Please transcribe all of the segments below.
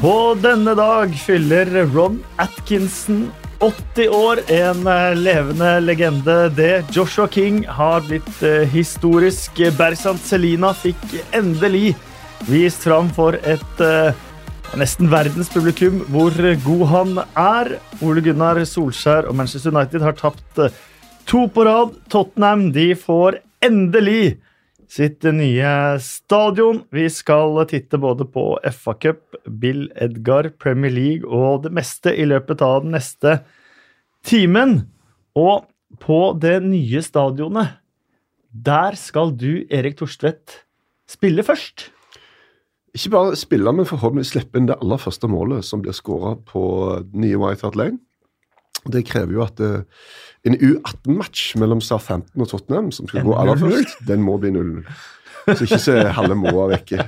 På denne dag fyller Ron Atkinson 80 år, en eh, levende legende. Det Joshua King har blitt eh, historisk. Berzant Selina fikk endelig vist fram for et nesten nesten verdenspublikum hvor god han er. Ole Gunnar Solskjær og Manchester United har tapt eh, to på rad. Tottenham de får endelig sitt nye stadion. Vi skal titte både på FA Cup, Bill Edgar, Premier League og det meste i løpet av den neste timen. Og på det nye stadionet, der skal du, Erik Torstvedt, spille først. Ikke bare spille, men forhåpentlig slippe inn det aller første målet som blir skåra på nye White Hart Lane. Det krever jo at uh, en U18-match mellom Southampton og Tottenham, som skal gå aller først, den må bli 0-0. Så ikke se halve Moa vekke.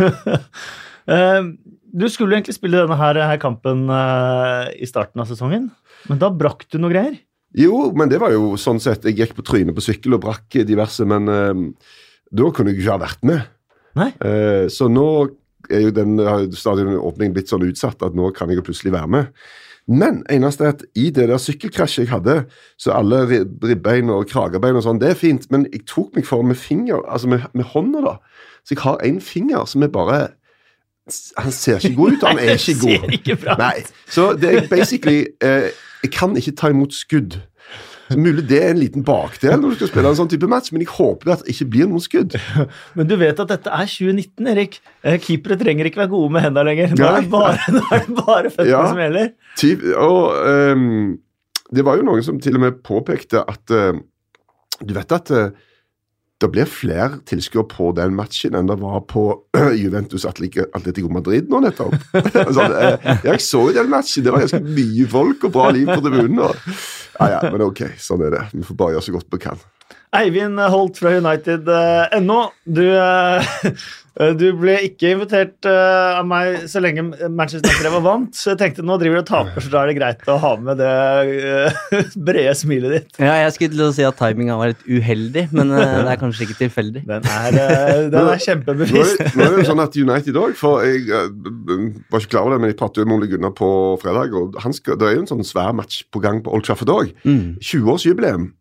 uh, du skulle egentlig spille denne her, her kampen uh, i starten av sesongen, men da brakk du noe greier? Jo, men det var jo sånn sett Jeg gikk på trynet på sykkel og brakk diverse, men da kunne jeg ikke ha vært med. Nei. så nå er jo den stadionåpningen blitt sånn utsatt at nå kan jeg jo plutselig være med. Men eneste er at i det der sykkelkrasjet jeg hadde, så alle ribbein og kragebein og sånn, det er fint, men jeg tok meg for med finger, altså med, med hånda, da. Så jeg har én finger som er bare Han ser ikke god ut, han er ikke god. Nei. Så det er basically eh, Jeg kan ikke ta imot skudd. Så Mulig det er en liten bakdel når du skal spille en sånn type match, men jeg håper at det ikke blir noen skudd. Men du vet at dette er 2019, Erik. Eh, Keepere trenger ikke være gode med hendene lenger. Nå er det bare, er det bare føttene Ja. som gjelder. Typ, og um, det var jo noen som til og med påpekte at uh, Du vet at eh, det blir flere tilskuere på den matchen enn det var på Juventus Atletico Madrid nå nettopp. altså, eh, jeg så jo den matchen. Det var ganske mye folk og bra liv på tribunen. og- Ja, ja, men ok, sånn er det. Vi får bare gjøre så godt vi kan. Eivind Holt fra United eh, Du, eh, du ble ikke invitert eh, av meg så lenge Manchester United var vant, så jeg tenkte nå driver du og taper, så da er det greit å ha med det eh, brede smilet ditt. Ja, jeg skulle til å si at timinga var litt uheldig, men eh, det er kanskje ikke tilfeldig. Den er, eh, den er Nå kjempebevisst. det- nå er det jo sånn at United òg, for jeg eh, var ikke klar over det, men jeg pratet jo med Ole Gunnar på fredag, og han skal, det er jo en sånn svær match på gang på Old Trafford òg. Mm. 20-årsjubileum eh,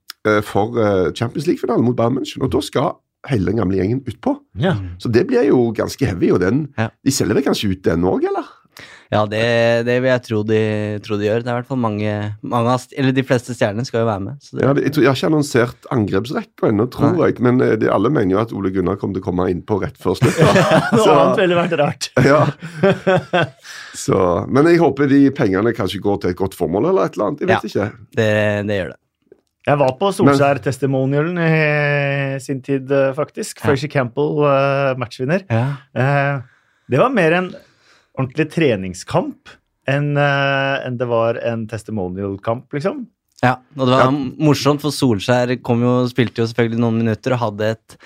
for eh, Champions League-finalen mot Bayern München, og da skal hele den gamle gjengen utpå. Ja. Så det blir jo ganske heavy, og den, Ja. de selger vel kanskje ut den òg, eller? Ja, det, det vil jeg tro de, tro de gjør. Det er i hvert fall mange, mange av, eller De fleste stjernene skal jo være med. Så det, Ja, det, jeg, tror, jeg har ikke annonsert angrepsrekka ennå, tror Nei. jeg, men eh, de, alle mener jo at Ole Gunnar kommer til å komme innpå rett før slutt. Noe annet ville vært rart. Ja. Så, men jeg håper de pengene kanskje går til et godt formål eller et eller annet. Jeg vet ikke. det, det gjør det. Jeg var på Solskjær-testimonialen i sin tid, eh, faktisk. Ja. Frazier Campbell, eh, matchvinner. Eh, Det var mer en ordentlig treningskamp enn det var en testimonial-kamp, liksom. Ja, og det var Ja. morsomt, for Solskjær kom jo, spilte jo selvfølgelig noen minutter og hadde et,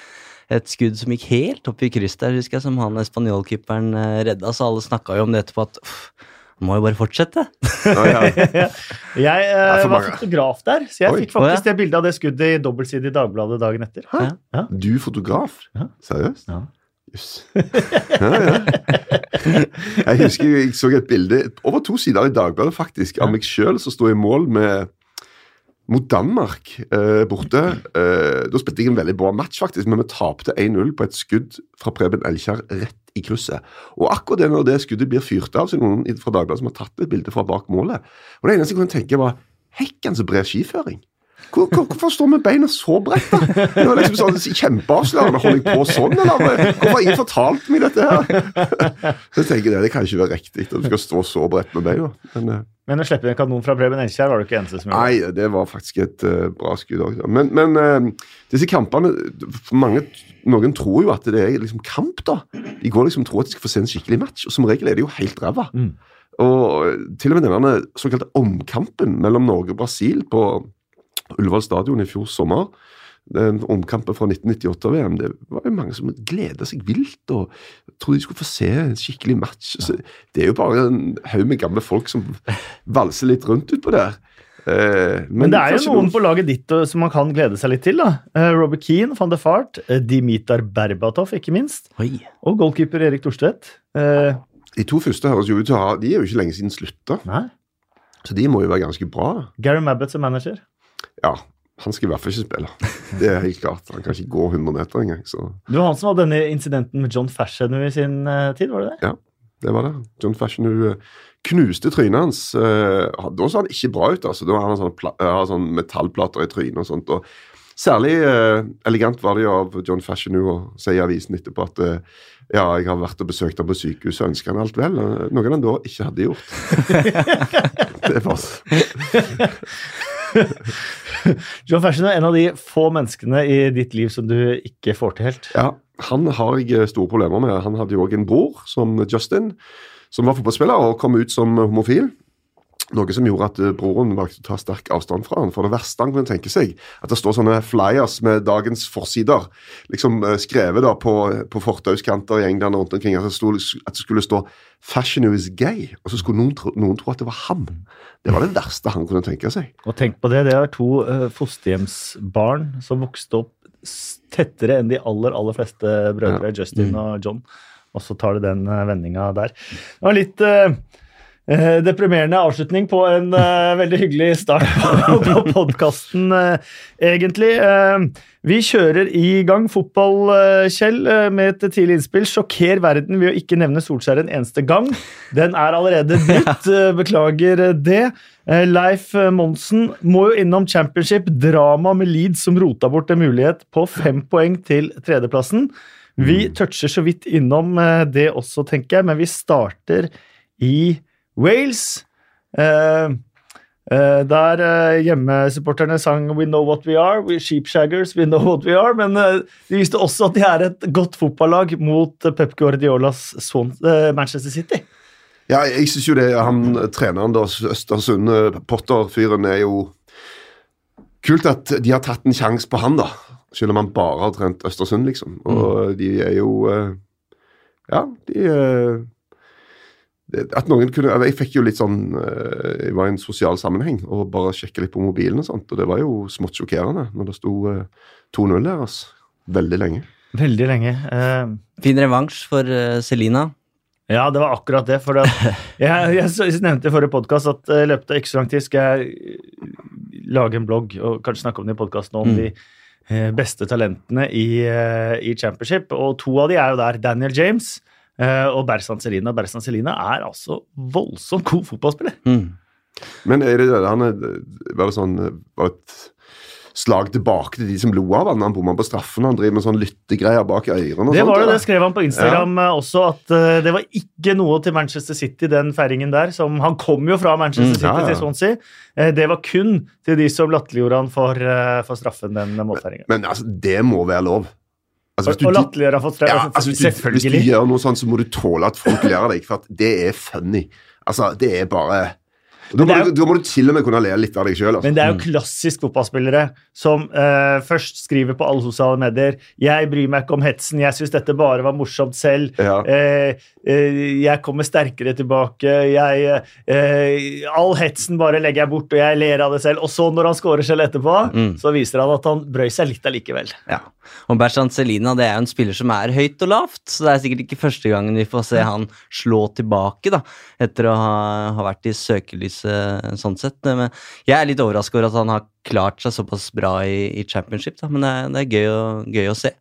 et skudd som gikk helt opp i kryss der, husker jeg, som han spanjolkeeperen redda, så alle snakka jo om det etterpå at uff, må jo bare fortsette. Oh, ja. Jeg eh, var fotograf der, så jeg Oi. fikk faktisk det bildet av det skuddet i dobbeltside i Dagbladet dagen etter. Hæ? Ja. Du fotograf? Ja. Seriøst? Ja. Jøss. Ja, ja. Jeg husker jeg så et bilde over to sider i Dagbladet faktisk, av meg sjøl som sto i mål med mot Danmark eh, borte. Eh, da spilte jeg en veldig bra match, faktisk, men vi tapte 1-0 på et skudd fra Preben Elkjær rett i krysset. Og akkurat det når det skuddet blir fyrt av, så er det noen fra Dagbladet som har tatt et bilde fra bak målet. Og det eneste jeg kunne tenke, var Hekken så bred skiføring. Hvor, hvor, hvorfor står vi beina så bredt, da? Det var liksom sånn Kjempeavslørende. Holder jeg på sånn, eller? Hvorfor har ingen fortalt meg dette her? Så jeg tenker det, det kan ikke være riktig at du skal stå så bredt med beina. Men eh, Men å slippe en kanon fra Preben Elkjær var du ikke eneste som gjorde. nei, det var faktisk et uh, bra skudd òg. Men, men uh, disse kampene mange, Noen tror jo at det er liksom kamp, da. De går liksom tror at de skal få se en skikkelig match, og som regel er det jo helt ræva. Mm. Og til og med denne såkalte omkampen mellom Norge og Brasil på Ullevål stadion i fjor sommer, den omkampen fra 1998-VM, det var jo mange som gleda seg vilt og trodde de skulle få se en skikkelig match. Så det er jo bare en haug med gamle folk som valser litt rundt utpå der. Eh, Men, det er jo noen på laget ditt uh, som man kan glede seg litt til. da. Eh, Robert Keane, van de Fart, eh, Dimitar Berbatov, ikke minst. Oi. Og goalkeeper Erik Thorstvedt. Eh, De to første høres jo ut til å ha De er jo ikke lenge siden slutta, så de må jo være ganske bra. Gary Mabbott som manager. Ja, han skal i hvert fall ikke spille. Det er helt klart. Han kan ikke gå 100 meter engang. Så Det var han som hadde denne incidenten med John Fashanu i sin eh, tid, var det det? Ja, det var det. John Fashion hun eh, knuste trynet hans. Eh, Da så han ikke bra ut. altså. Da hadde han sånne, sånne metallplater i trynet og sånt. og Særlig eh, elegant var det jo av John Fashion å si i avisen etterpå at eh, ja, jeg har vært og besøkt ham på sykehuset og ønsker han alt vel. Noe han da ikke hadde gjort. det var John Fersen er en av de få menneskene i ditt liv som du ikke får til helt. Ja, han har jeg eh, store problemer med. Han hadde jo òg en bror, som Justin, som var fotballspiller og kom ut som homofil. Noe som gjorde at eh, broren valgte å ta sterk avstand fra han. For det verste han kunne tenke seg, at det står sånne flyers med dagens forsider, liksom eh, skrevet da på, på fortauskanter i England og rundt omkring, at det, sto, at det skulle stå 'Fashion is gay', og så skulle noen tro, noen tro at det var ham. Det var det verste han kunne tenke seg. Og tenk på det, det er to uh, fosterhjemsbarn som vokste opp tettere enn de aller, aller fleste brødre, Justin og John. Og så tar det den uh, vendinga der. Det var litt uh, eh, deprimerende avslutning på en eh, veldig hyggelig start på, på podkasten, egentlig. Eh, vi kjører i gang fotball, eh, Kjell, eh, med et tidlig innspill. Sjokker verden ved å ikke nevne Solskjær en eneste gang. Den er allerede brutt. eh, Beklager eh, det. Eh, Leif eh, Monsen må jo innom championship. Drama med Leeds som rota bort en mulighet på fem poeng til tredjeplassen. Vi toucher så vidt innom eh, det også, tenker jeg, men vi starter i Wales. Eh, eh, der eh, hjemmesupporterne sang 'We know what we are', we sheepshaggers, we know what we are. Men eh, de viste også at de er et godt fotballag mot eh, Pep Guardiolas Swan, Manchester City. Ja, jeg syns jo det han treneren da, Østersund, Potter-fyren, er jo Kult at de har tatt en sjanse på han, da. Selv om han bare har trent Østersund, liksom. Og de er jo Ja, de At noen kunne Jeg fikk jo litt sånn eh, Jeg var i en sosial sammenheng og bare sjekka litt på mobilen og sånt, og det var jo smått sjokkerende når det sto eh, 2-0 deres veldig lenge. Veldig lenge. Eh, Fin revansj for uh, Selina. Ja, det var akkurat det. For at jeg, jeg, nevnte i forrige podkast at i løpet av ikke så lang tid skal jeg lage en blogg og kanskje snakke om det i podkasten om Mm. de eh, beste talentene i, i championship. Og to av de er jo der. Daniel James og Berzan Selina. Berzan Selina er altså voldsomt god fotballspiller. Mm. Men er det, han er, var det sånn Var det et slag tilbake til de som lo av han? Han bomma på straffen, han driver med sånn lyttegreier bak ørene og Det sånt. var det, eller? skrev han på Instagram ja. også, at uh, det var ikke noe til Manchester City, den feiringen der. Som, han kom jo fra Manchester Mm, City ja, ja. til Swansea. Uh, det var kun til de som latterliggjorde han for, uh, for straffen, den målfeiringen. Men altså, det må være lov. Altså, Og, og latterliggjøre folk. ja, altså, hvis, du, hvis du gjør noe sånt, så må du tåle at folk ler av deg, for at det er funny. Altså, det er bare da må, jo- du, da må du til og med kunne le litt av deg sjøl. Altså. Men det er jo klassisk fotballspillere som uh, først skriver på alle sosiale medier 'Jeg bryr meg ikke om hetsen, jeg syns dette bare var morsomt selv'. Ja. Uh, uh, 'Jeg kommer sterkere tilbake'. Jeg, eh, 'All hetsen bare legger jeg bort, og jeg ler av det selv'. Og så, når han scorer selv etterpå, Mm. så viser han at han brøy seg litt allikevel. Ja. Og Bertrand Selina det er jo en spiller som er høyt og lavt, så det er sikkert ikke første gangen vi får se han slå tilbake, da, etter å ha, ha vært i søkelyset sånn sett. Men jeg er litt overrasket over at han har klart seg såpass bra i, i championship, da, men det er, det er gøy, å, gøy å se.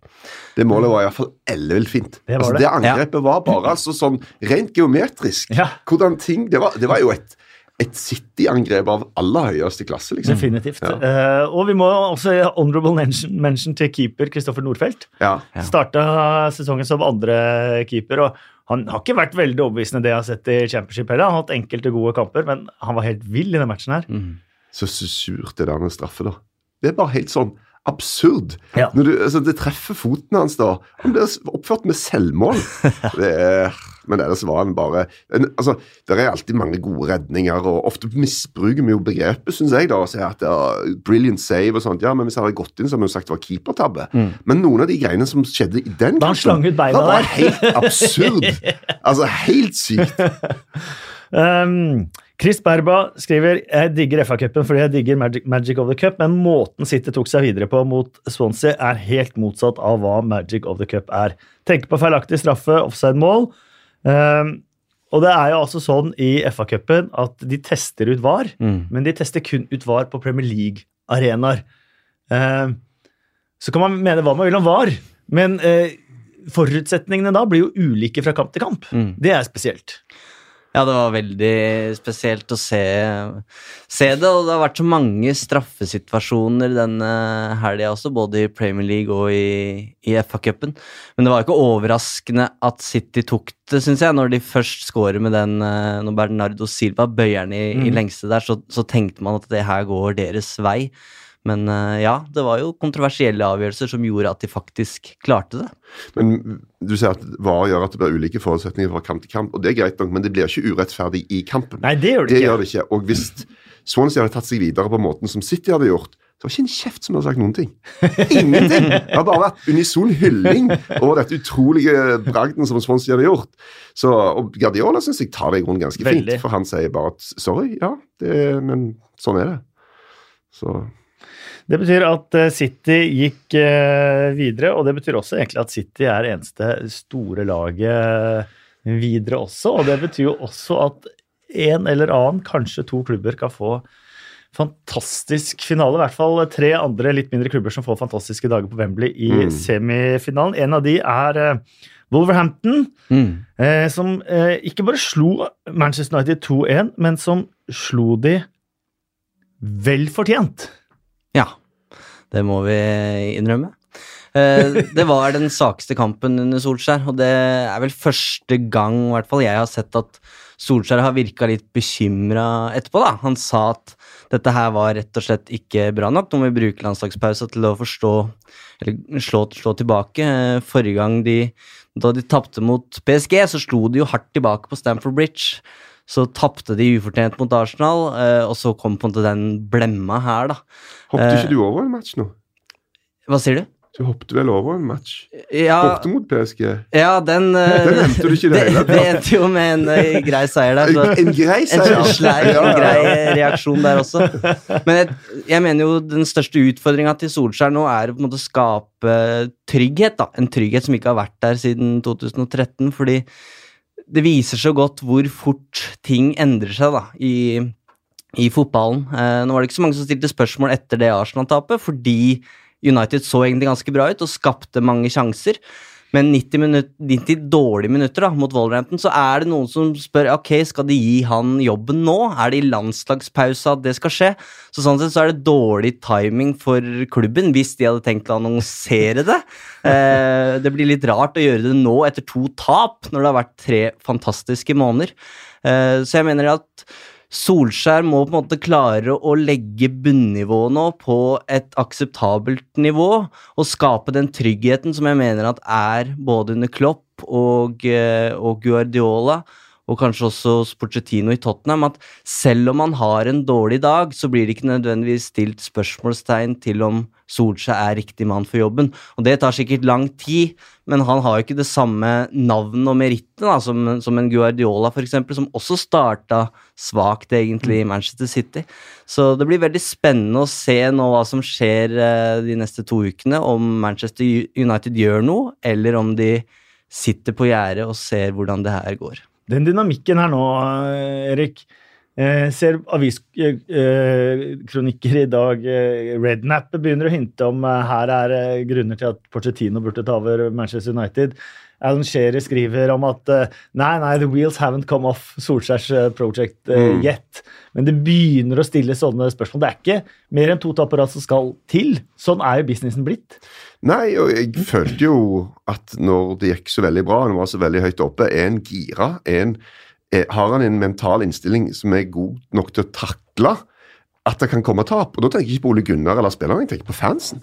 Det målet var iallfall ellevilt fint. Det var altså, det. angrepet angrepet var bare altså, sånn rent geometrisk. Ja. Hvordan ting Det var, det var jo et, et City-angrep av aller høyeste klasse, liksom. Definitivt. Ja. Uh, og vi må også gi honorable mention, mention til keeper Kristoffer Nordfelt. Ja. Ja. Starta sesongen som andre keeper. og Han har ikke vært veldig overbevisende, det jeg har sett i championship heller. Han har hatt enkelte gode kamper, men han var helt vill i den matchen her. Mm. Så så surt det der med straffe, da. Det er bare helt sånn absurd. Ja. Du, altså, det treffer foten hans, da. Han blir oppført med selvmål. Det er, men ellers var han bare en, altså, Det er alltid mange gode redninger, og ofte misbruker vi jo begrepet, syns jeg, da, og sier at ja, brilliant save og sånt. Ja, men hvis han hadde gått inn, så hadde vi sagt det var keepertabbe. Mm. Men noen av de greiene som skjedde i den Da han slang ut beina var det der. helt absurd. Altså, helt sykt. Um, Chris Berba skriver jeg digger FA-cupen fordi jeg digger Magic, Magic of the Cup, men måten City tok seg videre på mot Swansea, er helt motsatt av hva Magic of the Cup er. Tenker på feilaktig straffe, offside-mål. Um, og det er jo altså sånn i FA-cupen at de tester ut VAR, Mm. men de tester kun ut VAR på Premier League-arenaer. Um, så kan man mene hva man vil om VAR, men uh, forutsetningene da blir jo ulike fra kamp til kamp. Mm. Det er spesielt. Ja, det var veldig spesielt å se, se det, og det har vært så mange straffesituasjoner denne helga også, både i Premier League og i, i FA-cupen. Men det var ikke overraskende at City tok det, syns jeg, når de først scorer med den eh, Når Bernardo Silva bøyer den i, i Mhm. lengste der, så, så tenkte man at det her går deres vei. Men eh, ja, det var jo kontroversielle avgjørelser som gjorde at de faktisk klarte det. Men du sier at VAR gjør at det blir ulike forutsetninger fra kamp til kamp, og det er greit nok, men det blir ikke urettferdig i kampen. Nei, det gjør det Det ikke. gjør det ikke. Og hvis Swansea hadde tatt seg videre på måten som City hadde gjort, så var det ikke en kjeft som hadde sagt noen ting. Ingenting! Det har bare vært unison hylling over dette utrolige bragden som Swansea hadde gjort. Så, og Guardiola syns jeg tar det i grunnen ganske Veldig. fint, for han sier bare at sorry, ja, det, men sånn er det. Så Det betyr at eh, City gikk eh, videre, og det betyr også egentlig at City er eneste store laget videre også. Og det betyr jo også at en eller annen, kanskje to klubber, kan få fantastisk finale. I hvert fall tre andre litt mindre klubber som får fantastiske dager på Wembley i Mm. semifinalen. En av de er eh, Wolverhampton, Mm. eh, som eh, ikke bare slo Manchester United 2-1, men som slo de vel fortjent. Det må vi innrømme. Eh, det var den svakeste kampen under Solskjær, og det er vel første gang i hvert fall jeg har sett at Solskjær har virka litt bekymra etterpå. da. Han sa at dette her var rett og slett ikke bra nok. Nå må vi bruke landslagspausa til å forstå Eller slå, slå tilbake. Eh, Forrige gang de Da de tapte mot PSG, så slo de jo hardt tilbake på Stamford Bridge. Så tapte de ufortjent mot Arsenal, eh, og så kom på en måte den blemma her, da. hoppet Eh. ikke du over en match nå? Hva sier du? Du hoppet vel over en match? Ja, Borte mot PSG? ja den eh, Den nevnte du ikke i det hele tatt. Det endte jo med en uh, grei seier der. Så. En grei seier. En sleip, Ja, ja, ja. grei reaksjon der også. Men jeg, jeg mener jo den største utfordringa til Solskjær nå er å på en måte skape trygghet. da, En trygghet som ikke har vært der siden 2013. Fordi det viser så godt hvor fort ting endrer seg da, i, i fotballen. Eh, nå var det ikke så mange som stilte spørsmål etter det Arsenal-tapet, fordi United så egentlig ganske bra ut og skapte mange sjanser. Men 90, minutt, 90 dårlige minutter da, mot Wolverhampton, så er det noen som spør ok, skal de gi han jobben nå. Er det i landslagspausa at det skal skje? Så Sånn sett så er det dårlig timing for klubben hvis de hadde tenkt å annonsere det. Eh, det blir litt rart å gjøre det nå etter to tap, når det har vært tre fantastiske måneder. Eh, så jeg mener at Solskjær må på en måte klare å legge bunnivået nå på et akseptabelt nivå, og skape den tryggheten som jeg mener at er både under Klopp og, eh, og Guardiola, og kanskje også hos Porcettino i Tottenham, at selv om han har en dårlig dag, så blir det ikke nødvendigvis stilt spørsmålstegn til om Solskjær er riktig mann for jobben. Og det tar sikkert lang tid, men han har jo ikke det samme navnet og merittene som, som en Guardiola, eksempel, som også starta svakt egentlig i Manchester City. Så det blir veldig spennende å se nå hva som skjer eh, de neste to ukene, om Manchester United gjør noe, eller om de sitter på gjerdet og ser hvordan det her går. Den dynamikken her nå, eh, Erik eh, Ser aviskronikker i dag eh, Rednap begynner å hinte om eh, her er eh, grunner til at Porcetino burde ta over Manchester United. Alan Shearer skriver om at eh, nei, nei, the wheels haven't come off Solskjærs eh, project eh, Mm. yet. Men det begynner å stille sånne spørsmål. Det er ikke mer enn to tap på rad som skal til. Sånn er jo businessen blitt. Nei, og jeg følte jo at når det gikk så veldig bra, han var så veldig høyt oppe, er en gira, er en, er, har han en mental innstilling som er god nok til å takle at det kan komme tap. Og da tenker jeg ikke på Ole Gunnar eller spillerne, jeg tenker på fansen.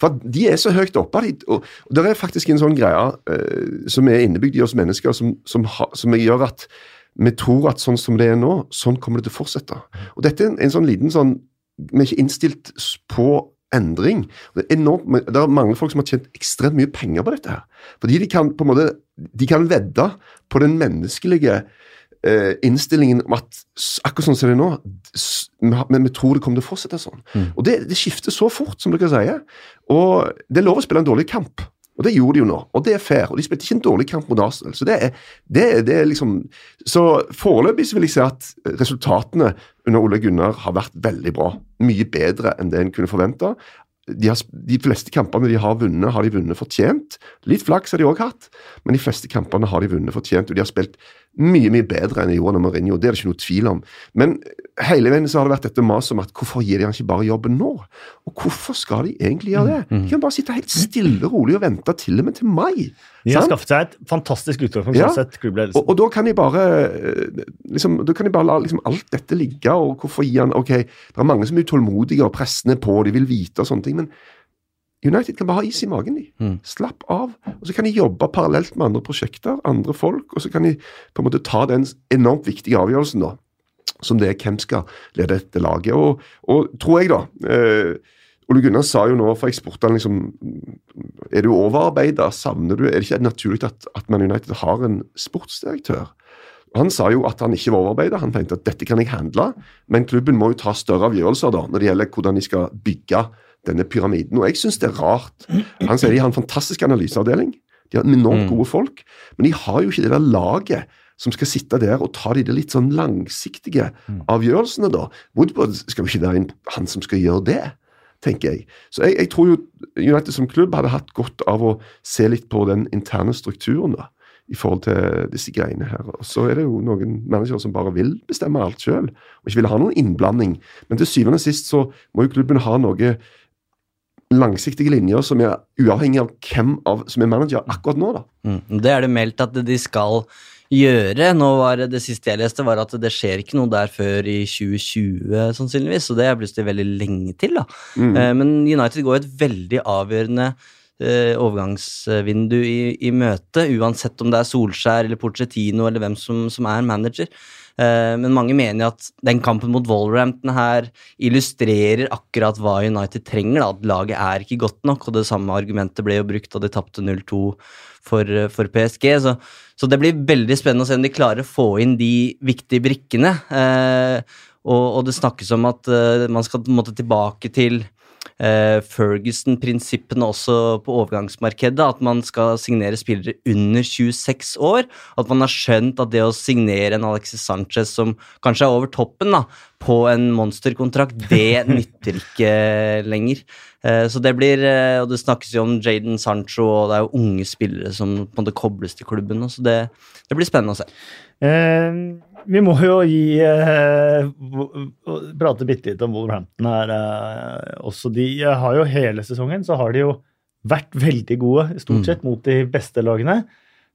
For at de er så høyt oppe, og, og det er faktisk en sånn greie uh, som er innebygd i oss mennesker, som, som, ha, som gjør at vi tror at sånn som det er nå, sånn kommer det til å fortsette. Og dette er en, en sånn liten sånn Vi er ikke innstilt på endring. Det er, enormt, det er mange folk som har tjent ekstremt mye penger på dette. her. Fordi de kan på en måte, de kan vedde på den menneskelige eh, innstillingen om at akkurat sånn som det er nå, men vi tror det kommer til å fortsette sånn. Mm. Og det, det skifter så fort, som dere sier. Og det er lov å spille en dårlig kamp. Og det gjorde de jo nå, og det er fair. Og de spilte ikke en dårlig kamp mot Arsenal. Så det er, det, det er liksom Så foreløpig så vil jeg si at resultatene under Ole Gunnar har vært veldig bra. Mye bedre enn det en kunne forvente. De, har, de fleste kampene de har vunnet, har de vunnet fortjent. Litt flaks har de òg hatt, men de fleste kampene har de vunnet fortjent. Og de har spilt mye mye bedre enn de gjorde under Mourinho, det er det ikke noe tvil om. Men hele veien så har det vært dette maset om at hvorfor gir de han ikke bare jobben nå? Og hvorfor skal de egentlig gjøre det? De kan bare sitte helt stille og rolig og vente til og med til mai. De har sant? skaffet seg et fantastisk utgangspunkt, Ja. sånn sett. Og, og da kan de bare eh, liksom, da kan de bare la liksom, alt dette ligge, og hvorfor gi han Ok, det er mange som er utålmodige og pressende på, de vil vite og sånne ting, men United kan bare ha is i magen, de. Mm. Slapp av. Og så kan de jobbe parallelt med andre prosjekter, andre folk, og så kan de på en måte ta den enormt viktige avgjørelsen, da. Som det er hvem skal lede dette laget. Og, og tror jeg, da eh, Ole Gunnar sa jo nå, for jeg spurte han liksom Er du overarbeida? Savner du Er det ikke naturlig at, at Man United har en sportsdirektør? Han sa jo at han ikke var overarbeida. Han tenkte at dette kan jeg handle, men klubben må jo ta større avgjørelser da, når det gjelder hvordan de skal bygge denne pyramiden. Og jeg syns det er rart. Han sier de har en fantastisk analyseavdeling. De har enormt Mm. gode folk, men de har jo ikke det der laget som skal sitte der og ta de litt sånn langsiktige avgjørelsene, da. Woodward skal jo ikke være han som skal gjøre det, tenker jeg. Så jeg, jeg tror jo United som klubb hadde hatt godt av å se litt på den interne strukturen, da. I forhold til disse greiene her. Og så er det jo noen managere som bare vil bestemme alt sjøl, og ikke vil ha noen innblanding. Men til syvende og sist så må jo klubben ha noe langsiktige linjer som er uavhengig av hvem av, som er manager akkurat nå, da. Mm. Det er det meldt at de skal gjøre. Nå var det, det siste jeg leste, var at det skjer ikke noe der før i 2020, sannsynligvis. Og det er plutselig veldig lenge til, da. Mm. Eh, men United går et veldig avgjørende overgangsvindu i, i møte, uansett om det er Solskjær eller Porcetino eller hvem som, som er manager. Eh, men mange mener at den kampen mot Wolverhampton her illustrerer akkurat hva United trenger. Da. At laget er ikke godt nok, og det samme argumentet ble jo brukt da de tapte 0-2 for, eh, for PSG. Så, så det blir veldig spennende å se om de klarer å få inn de viktige brikkene. Eh, og, og det snakkes om at eh, man skal måtte tilbake til eh, Ferguson-prinsippene også på overgangsmarkedet. At man skal signere spillere under 26 år. At man har skjønt at det å signere en Alexis Sanchez som kanskje er over toppen da, på en monsterkontrakt, det nytter ikke lenger. Eh, så det blir eh, Og det snakkes jo om Jaden Sancho, og det er jo unge spillere som på en måte kobles til klubben. Så det, det blir spennende å se. Eh, vi må jo gi eh, prate bitte litt om Wolverhampton her eh, også. De eh, har jo hele sesongen så har de jo vært veldig gode, stort Mm. sett, mot de beste lagene.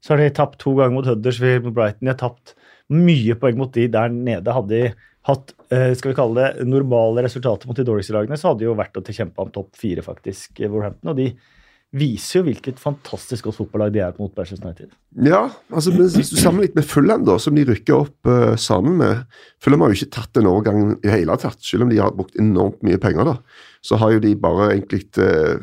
Så har de tapt to ganger mot Huddersfield, mot Brighton. De har tapt mye poeng mot de der nede. Hadde de hatt skal vi kalle det, normale resultater mot de dårligste lagene, så hadde de jo vært å tilkjempe om topp fire, faktisk, Wolverhampton. Og de viser jo hvilket fantastisk godt fotballag de er mot Manchester United. Ja, altså hvis du sammenligner med Fulham, da, som de rykker opp uh, sammen med Fulham har jo ikke tatt en overgang i det hele tatt, selv om de har brukt enormt mye penger. da, Så har jo de bare egentlig uh,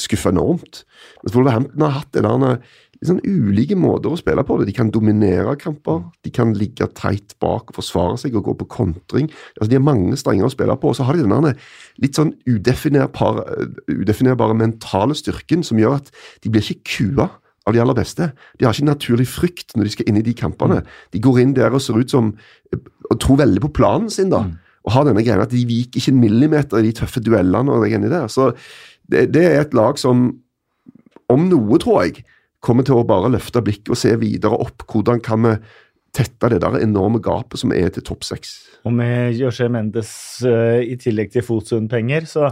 skuffa enormt. Men Wolverhampton har hatt en annen sånn ulike måter å spille på. det. De kan dominere kamper, de kan ligge teit bak og forsvare seg og gå på kontring. Altså, De har mange strenger å spille på, og så har de denne litt sånn udefinerbare, udefinerbare mentale styrken som gjør at de blir ikke kua av de aller beste. De har ikke naturlig frykt når de skal inn i de kampene. De går inn der og ser ut som og tror veldig på planen sin, da. Og har denne greia at de viker ikke en millimeter i de tøffe duellene og det der. Så det, det er et lag som, om noe, tror jeg, kommer til å bare løfte blikket og se videre opp. Hvordan kan vi tette det der enorme gapet som er til topp seks? Og med José Mendes eh, i tillegg til Fotsund-penger, så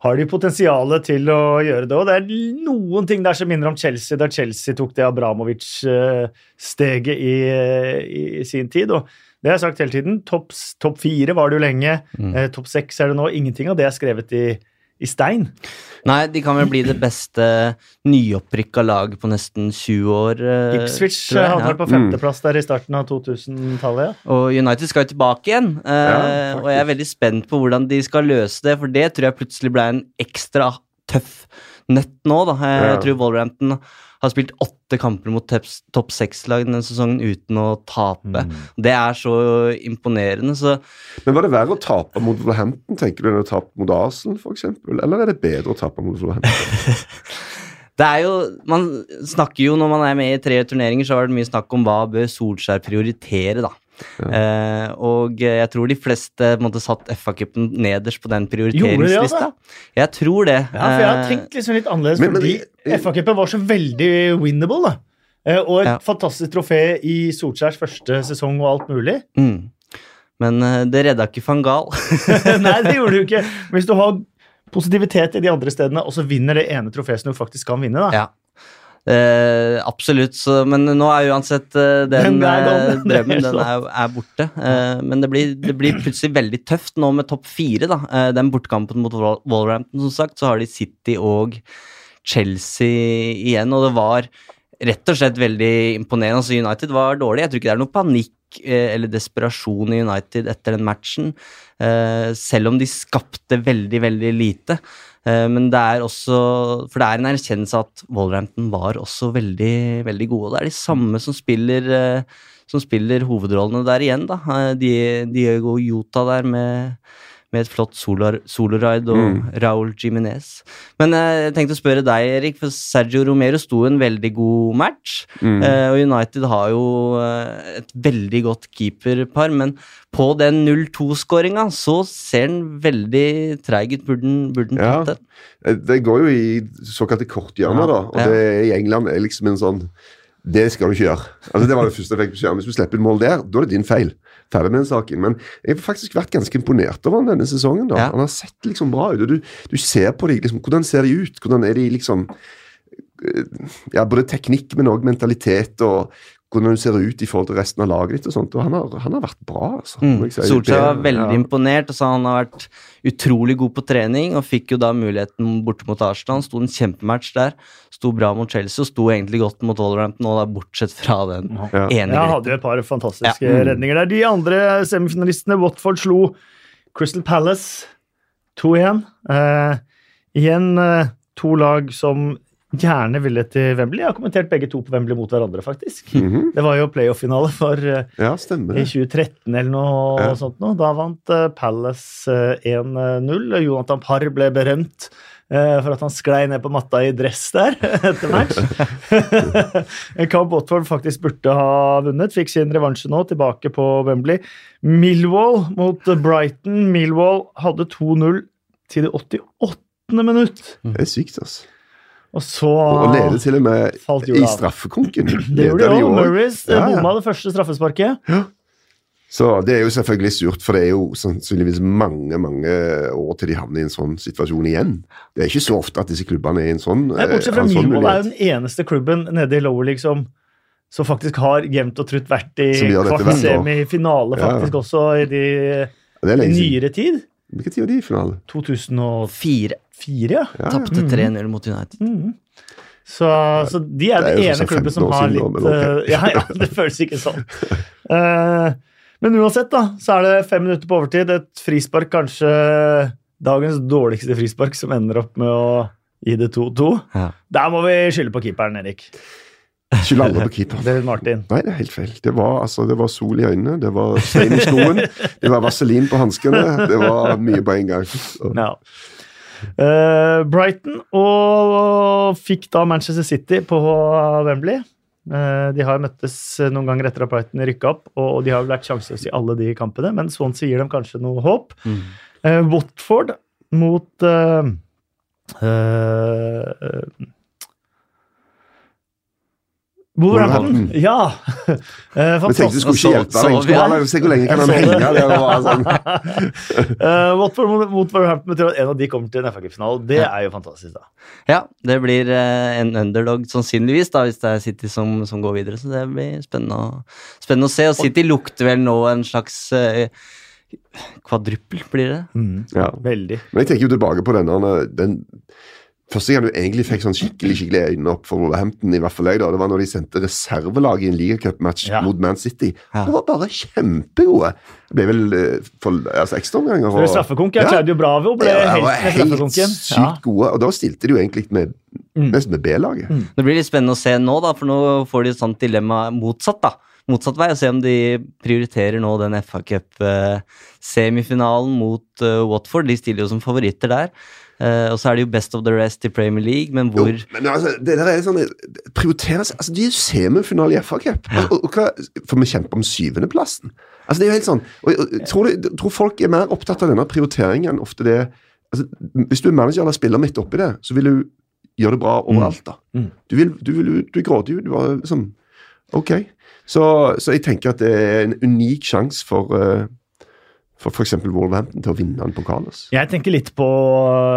har de potensialet til å gjøre det. Og det er noen ting der som minner om Chelsea, da Chelsea tok det Abramovic-steget i, i, sin tid. og det har jeg sagt hele tiden. Topp top fire var det jo lenge. Mm. Eh, Topp seks er det nå. Ingenting av det er skrevet i, i stein. Nei, de kan vel bli det beste nyopprykka lag på nesten 20 år. eh, Ipswich hadde ja. på femteplass der i starten av 2000-tallet. Ja. Og United skal jo tilbake igjen, eh, Ja, og jeg er veldig spent på hvordan de skal løse det, for det tror jeg plutselig ble en ekstra tøff nett nå, da. Jeg Ja. tror Wolverhampton har spilt åtte kamper mot topp seks-lag denne sesongen uten å tape. Mm. Det er så imponerende, så Men var det verre å tape mot Wolverhampton tenker du, enn å tape mot Arsenal, f.eks.? Eller er det bedre å tape mot Wolverhampton? Det er jo, Man snakker jo når man er med i tre turneringer, så har det mye snakk om hva bør Solskjær prioritere, da. Eh, og jeg tror de fleste måtte måte, satt FA-cupen nederst på den prioriteringslista. Jeg tror det. Ja, for jeg har Eh, tenkt liksom litt annerledes, Men- men- fordi FA-cupen var så veldig winnable. da. Eh, Og et Ja. fantastisk trofé i Solskjærs første sesong og alt mulig. mm. Men eh, det redda ikke van Gahl. Nei, det gjorde du ikke. Hvis du har positivitet i de andre stedene, og så vinner det ene trofeet som du faktisk kan vinne, da. Ja. Eh, absolutt, så, men nå er uansett eh, den, Den er eh, er drømmen den er, er borte. Eh, men det blir, det blir plutselig veldig tøft nå med topp fire. da. Eh, den bortkampen mot Wallrampton, som sagt, så har de City og Chelsea igjen, og det var rett og slett veldig imponerende. Altså United var dårlig. Jeg tror ikke det er noe panikk eh, eller desperasjon i United etter den matchen, eh, selv om de skapte veldig, veldig lite. Eh, Men det er også For det er en erkjennelse at Wolverhampton var også veldig, veldig gode. Det er de samme som spiller eh, som spiller hovedrollene der igjen, da. Eh, Die- Diego Jota der med, med et flott solar- soloride og Mm. Raúl Jiminez. Men eh, jeg tenkte å spørre deg, Erik, for Sergio Romero sto en veldig god match. Mm. Eh, og United har jo eh, et veldig godt keeperpar, men på den 0-2-skåringa så ser den veldig treig ut. Burde den burde den Ja. tatt den? Det går jo i såkalte korthjørner, Ja, da. Og ja. det i England er liksom en sånn Det skal du ikke gjøre. Altså Det var det første jeg fikk beskjed om. Hvis du slipper et mål der, da er det din feil. Ferdig med den saken. Men jeg har faktisk vært ganske imponert over han denne sesongen. da. Ja. Han har sett liksom bra ut. og Du, du ser på dem, liksom, hvordan ser de ut? Hvordan er de liksom eh, Ja, både teknikk, men òg mentalitet og hvordan du ser ut i forhold til resten av laget ditt og sånt. Og han har, han har vært bra, altså. Mm. si. Solskjær var veldig ja. imponert Altså, han har vært utrolig god på trening og fikk jo da muligheten borte mot Arsenal. Sto en kjempematch der. Sto bra mot Chelsea og sto egentlig godt mot Wolverhampton, og da bortsett fra den Ja. ene Ja, hadde jo et par fantastiske Ja. Mm. redninger der. De andre semifinalistene, Watford slo Crystal Palace 2-1. Eh, igjen eh, to lag som gjerne ville til Wembley. Jeg har kommentert begge to på Wembley mot hverandre, faktisk. Mhm. Det var jo playoff-finale for eh, ja, i 2013 eller noe Ja. sånt nå. Da vant eh, Palace eh, 1-0. Jonathan Parr ble berømt eh, for at han sklei ned på matta i dress der etter match. en Botford Watford faktisk burde ha vunnet. Fikk sin revansje nå, tilbake på Wembley. Millwall mot Brighton. Millwall hadde 2-0 til det 88. minutt. Det er sykt, altså. Og så Og leder til og med i straffekonken. Det gjorde de òg. Murrays Ja, ja. bomma det første straffesparket. Så det er jo selvfølgelig surt, for det er jo sannsynligvis mange mange år til de havner i en sånn situasjon igjen. Det er ikke så ofte at disse klubbene er i en sånn Nei, bortsett fra Milmo sånn er jo den eneste klubben nede i Lower League som, som faktisk har jevnt og trutt vært i kvart semifinale, Ja, ja. faktisk også i, de, i nyere tid. Hvilken tid var de i finalen? 2004, Fire. ja. Ja, Tapte 3-0 mot United. Mm. Så, så de er er den ene klubben som har litt nå, okay. eh, ja, ja, det føles ikke sånn. Uh, men uansett, da, så er det fem minutter på overtid. Et frispark, kanskje dagens dårligste frispark, som ender opp med å gi det 2-2. Ja. Der må vi skylde på keeperen, Erik. Skylde alle på keeper. David Martin. Nei, det er helt feil. Det var, altså, det var sol i øynene, det var stein i skoen, det var vaselin på hanskene. Det var mye på en gang. Så. Ja. Eh, Brighton og fikk da Manchester City på Wembley. Eh, de har møttes noen ganger etter at Brighton rykka opp, og de har vel vært sjanseløse i alle de kampene, men Swansea gir dem kanskje noe håp. Mm. Eh, Watford mot Wolverhampton. Ja! Eh, Men tenkte du skulle ikke hjelpe deg. Skulle se hvor lenge kan han henge der. Sånn. Eh, Watford mot, Wolverhampton betyr at en av de kommer til en FA-cupfinale. Det Ja. er jo fantastisk, da. Ja, det blir eh, en underdog sannsynligvis, da, hvis det er City som, som går videre. Så det blir spennende å, spennende å se. Og City lukter vel nå en slags uh, kvadruppel, blir det? Ja. Veldig. Men jeg tenker jo tilbake på denne, den Første gang du egentlig fikk sånn skikkelig skikkelig øynene opp for Wolverhampton, i hvert fall jeg da, det var når de sendte reservelaget i en ligacupmatch Ja. mot Man City. Ja. Det var bare kjempegode. Det ble vel eh, for, altså, ekstraomganger. Og... straffekonk, ja. Claudio Bravo ble Ja, helt var helt sykt Ja. gode, og da stilte de jo egentlig med, Mm. nesten med B-laget. Det blir litt spennende å se nå, da, for nå får de et sånt dilemma motsatt. da. Motsatt vei, og se om de prioriterer nå den FA Cup-semifinalen mot eh, Watford. De stiller jo som favoritter der. Eh, og så er det jo Best of the Rest i Premier League, men hvor Jo, men altså, det der er sånn prioriteres, altså De er jo semifinale i FA Cup. Og, og, for vi kjemper om syvendeplassen. Altså, det er jo helt sånn, og, og, tror, du, tror folk er mer opptatt av denne prioriteringen enn ofte det altså, Hvis du er manager eller spiller midt oppi det, så vil du gjøre det bra overalt. da. Mm. Du, vil, du, vil, du er grådig. Du var liksom Ok. Så, så jeg tenker at det er en unik sjanse for uh, for f.eks. Wolverhampton til å vinne en pokal. Jeg tenker litt på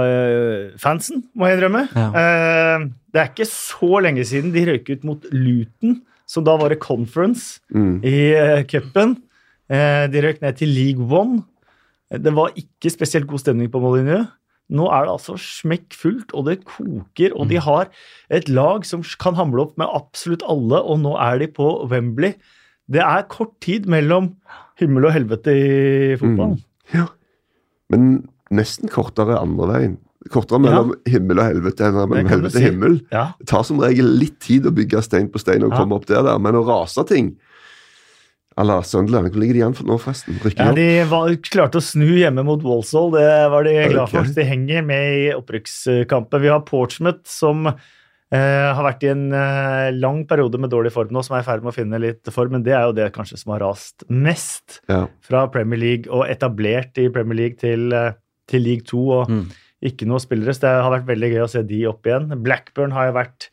øh, fansen, må jeg innrømme. Ja. Eh, det er ikke så lenge siden de røyk ut mot Luton, som da var det conference Mm. i uh, cupen. Eh, de røyk ned til League One. Det var ikke spesielt god stemning på Molyneux. Nå er det altså smekkfullt, og det koker, og de har et lag som kan hamle opp med absolutt alle, og nå er de på Wembley. Det er kort tid mellom himmel og helvete i fotballen. Ja. Men nesten kortere andre veien. Kortere mellom himmel og helvete enn mellom helvete og si. himmel. Ja. Det tar som regel litt tid å bygge stein på stein og Ja. komme opp der, der. men å rase ting à la Sunderland Hvor ligger de igjen for nå, forresten? Ja? De var, klarte å snu hjemme mot Walsall. Det var de glad for. De henger med i opprykkskampen. Vi har Portsmouth, som eh, har vært i en eh, lang periode med dårlig form nå, som er i ferd med å finne litt form. Men det er jo det kanskje som har rast mest Ja. fra Premier League og etablert i Premier League til, eh, til League 2. og Mm. ikke noe spillere, så det har vært veldig gøy å se de opp igjen. Blackburn har jo vært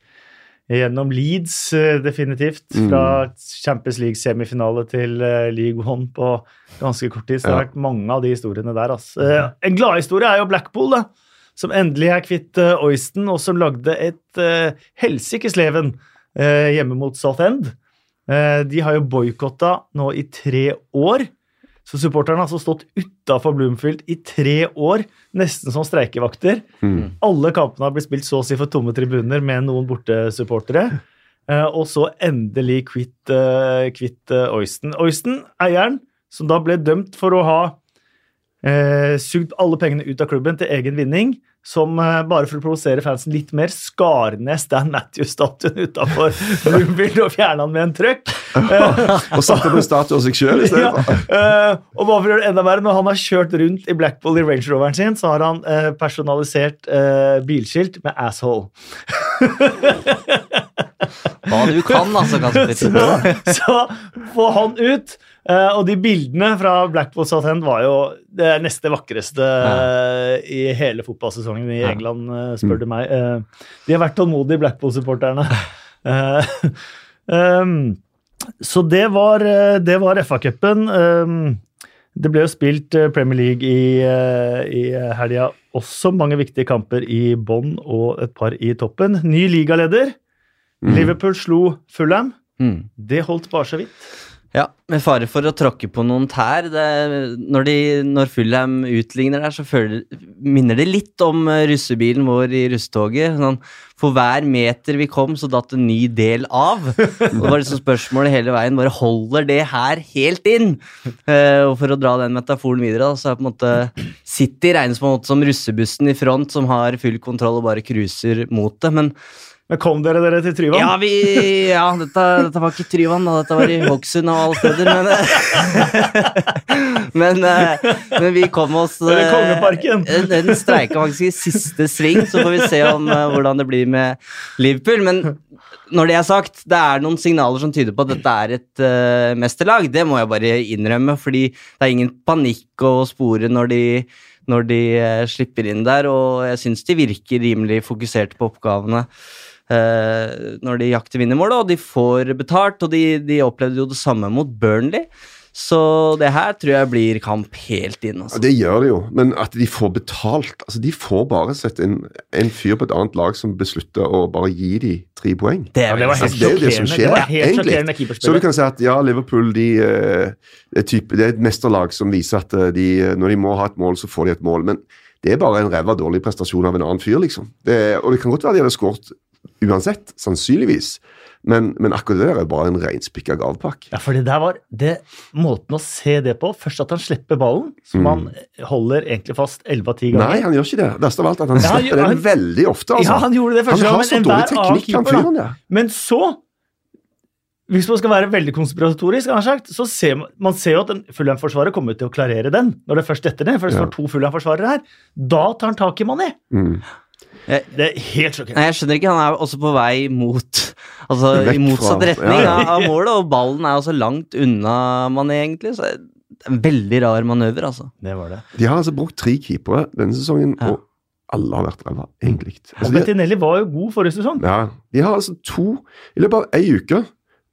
gjennom Leeds, eh, definitivt. Mm. Fra Champions League-semifinale til eh, League One på ganske kort tid. Så det har vært mange av de historiene der. Altså. En gladhistorie er jo Blackpool, da. Som endelig er kvitt uh, Oyston, og som lagde et uh, helsikes leven uh, hjemme mot Southend. Uh, de har jo boikotta nå i tre år. Så supporterne har altså stått utafor Bloomfield i tre år, nesten som streikevakter. Mm. Alle kampene har blitt spilt så å si for tomme tribuner med noen bortesupportere. Uh, og så endelig kvitt, uh, kvitt uh, Oyston. Oyston, eieren, som da ble dømt for å ha eh, sugd alle pengene ut av klubben til egen vinning, som eh, bare for å provosere fansen litt mer, skar ned Stan Matthews-statuen utafor Bloomfield og fjerna den med en trøkk. Og satte opp en statue av seg sjøl i stedet. Ja, eh, og bare for å gjøre det enda verre, når han har kjørt rundt i Blackpool i Range Roveren sin, så har han eh, personalisert eh, bilskilt med 'asshole'. Hva du kan, altså, Kasper. Så, så få han ut. Eh, og de bildene fra Blackpool Southend var jo det neste vakreste uh, i hele fotballsesongen i. England, uh, spør du meg. Eh, de har vært tålmodige, Blackpool-supporterne. Eh, um, så det var, eh, det var FA-cupen. Um, det ble jo spilt eh, Premier League i, eh, i helga. Også mange viktige kamper i bånn og et par i toppen. Ny ligaleder. Mm. Liverpool slo Fulham. Mm. Det holdt bare så vidt. Ja, med fare for å tråkke på noen tær. Det, når, når Fulham utligner der, så føler, minner det litt om eh, russebilen vår i russtoget. Sånn, for hver meter vi kom, så datt en ny del av. Og det var liksom spørsmålet hele veien bare holder det her helt inn? Uh, og for å dra den metaforen videre, da, så er på en måte City regnes på en måte som russebussen i front som har full kontroll og bare cruiser mot det. Men Men kom dere dere til Tryvann? ja, vi, ja dette, dette var ikke Tryvann, da. Dette var i Hokksund og alle steder, men men, eh, men vi kom oss Eller eh, Kongeparken. Den streika faktisk i siste sving, så får vi se om eh, hvordan det blir med Liverpool. Men når det er sagt, det er noen signaler som tyder på at dette er et uh, mesterlag. Det må jeg bare innrømme, fordi det er ingen panikk å spore når de når de slipper inn der, og jeg syns de virker rimelig fokusert på oppgavene eh, når de jakter vinnermålet, og de får betalt, og de, de opplevde jo det samme mot Burnley. Så det her tror jeg blir kamp helt inn. Altså. det gjør det jo, men at de får betalt altså De får bare sett en, en fyr på et annet lag som beslutter å bare gi de tre poeng. Det Ja, er det var helt Altså, det er jo det som skjer, Det helt egentlig. Så du kan si at ja, Liverpool de, eh, er type, det er et mesterlag som viser at eh, de, når de må ha et mål, så får de et mål. Men det er bare en ræva dårlig prestasjon av en annen fyr, liksom. Det, og det kan godt være de hadde skåret uansett, sannsynligvis, men, men akkurat det der er bare en reinspikka gavpakke. Ja, for det der var det, måten å se det på. Først at han slipper ballen, som han holder egentlig fast 11 av 10 ganger. Mm. Nei, han gjør ikke det. Verst av alt at han Ja, han slipper den veldig ofte. altså. Ja, han gjorde det første gang, men enhver annen teknikk, han fyren der. Men så hvis man skal være veldig konspiratorisk, sagt, så ser man, man ser jo at en Fulham-forsvarer kommer til å klarere den. Når det først detter ned, for det Ja. står to Fulham-forsvarere her. Da tar han tak i Mané. Mm. Det er helt sjokkerende. Jeg skjønner ikke, han er jo også på vei mot Altså i motsatt retning ja, Av, av målet, og ballen er også langt unna Mané, egentlig. Så det er en veldig rar manøver, altså. Det var det. De har altså brukt tre keepere denne sesongen, Ja. og alle har vært ræva, egentlig. Altså, og Bettinelli var jo god forrige sesong. ja, de har altså to I løpet av ei uke,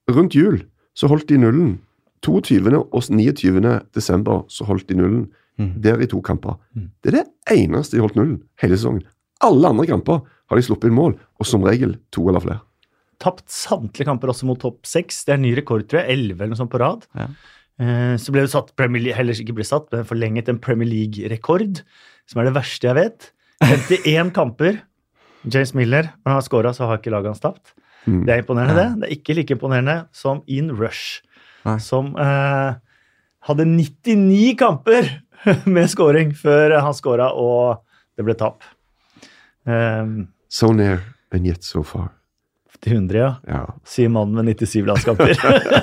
rundt jul, så holdt de nullen. 22. og 29. desember så holdt de nullen. Mm. Der i to kamper. Mm. Det er det eneste de holdt nullen hele sesongen. Alle andre kamper har de sluppet inn mål, og som regel to eller flere. Tapt samtlige kamper også mot topp seks. Det er ny rekord, tror jeg. Elleve eller noe sånt på rad. Ja. Eh, Så ble det satt Premier League, heller ikke ble satt, men forlenget en Premier League-rekord, som er det verste jeg vet. 51 kamper. James Miller, når han har scora, så har ikke laget hans tapt. Mm. Det er imponerende, Ja. det. Det er ikke like imponerende som Ian Rush, Nei. som eh, hadde 99 kamper med scoring før han scora og det ble tap. Um, So near and yet so far. til 100, ja. Ja. Sier mannen med 97 landskamper.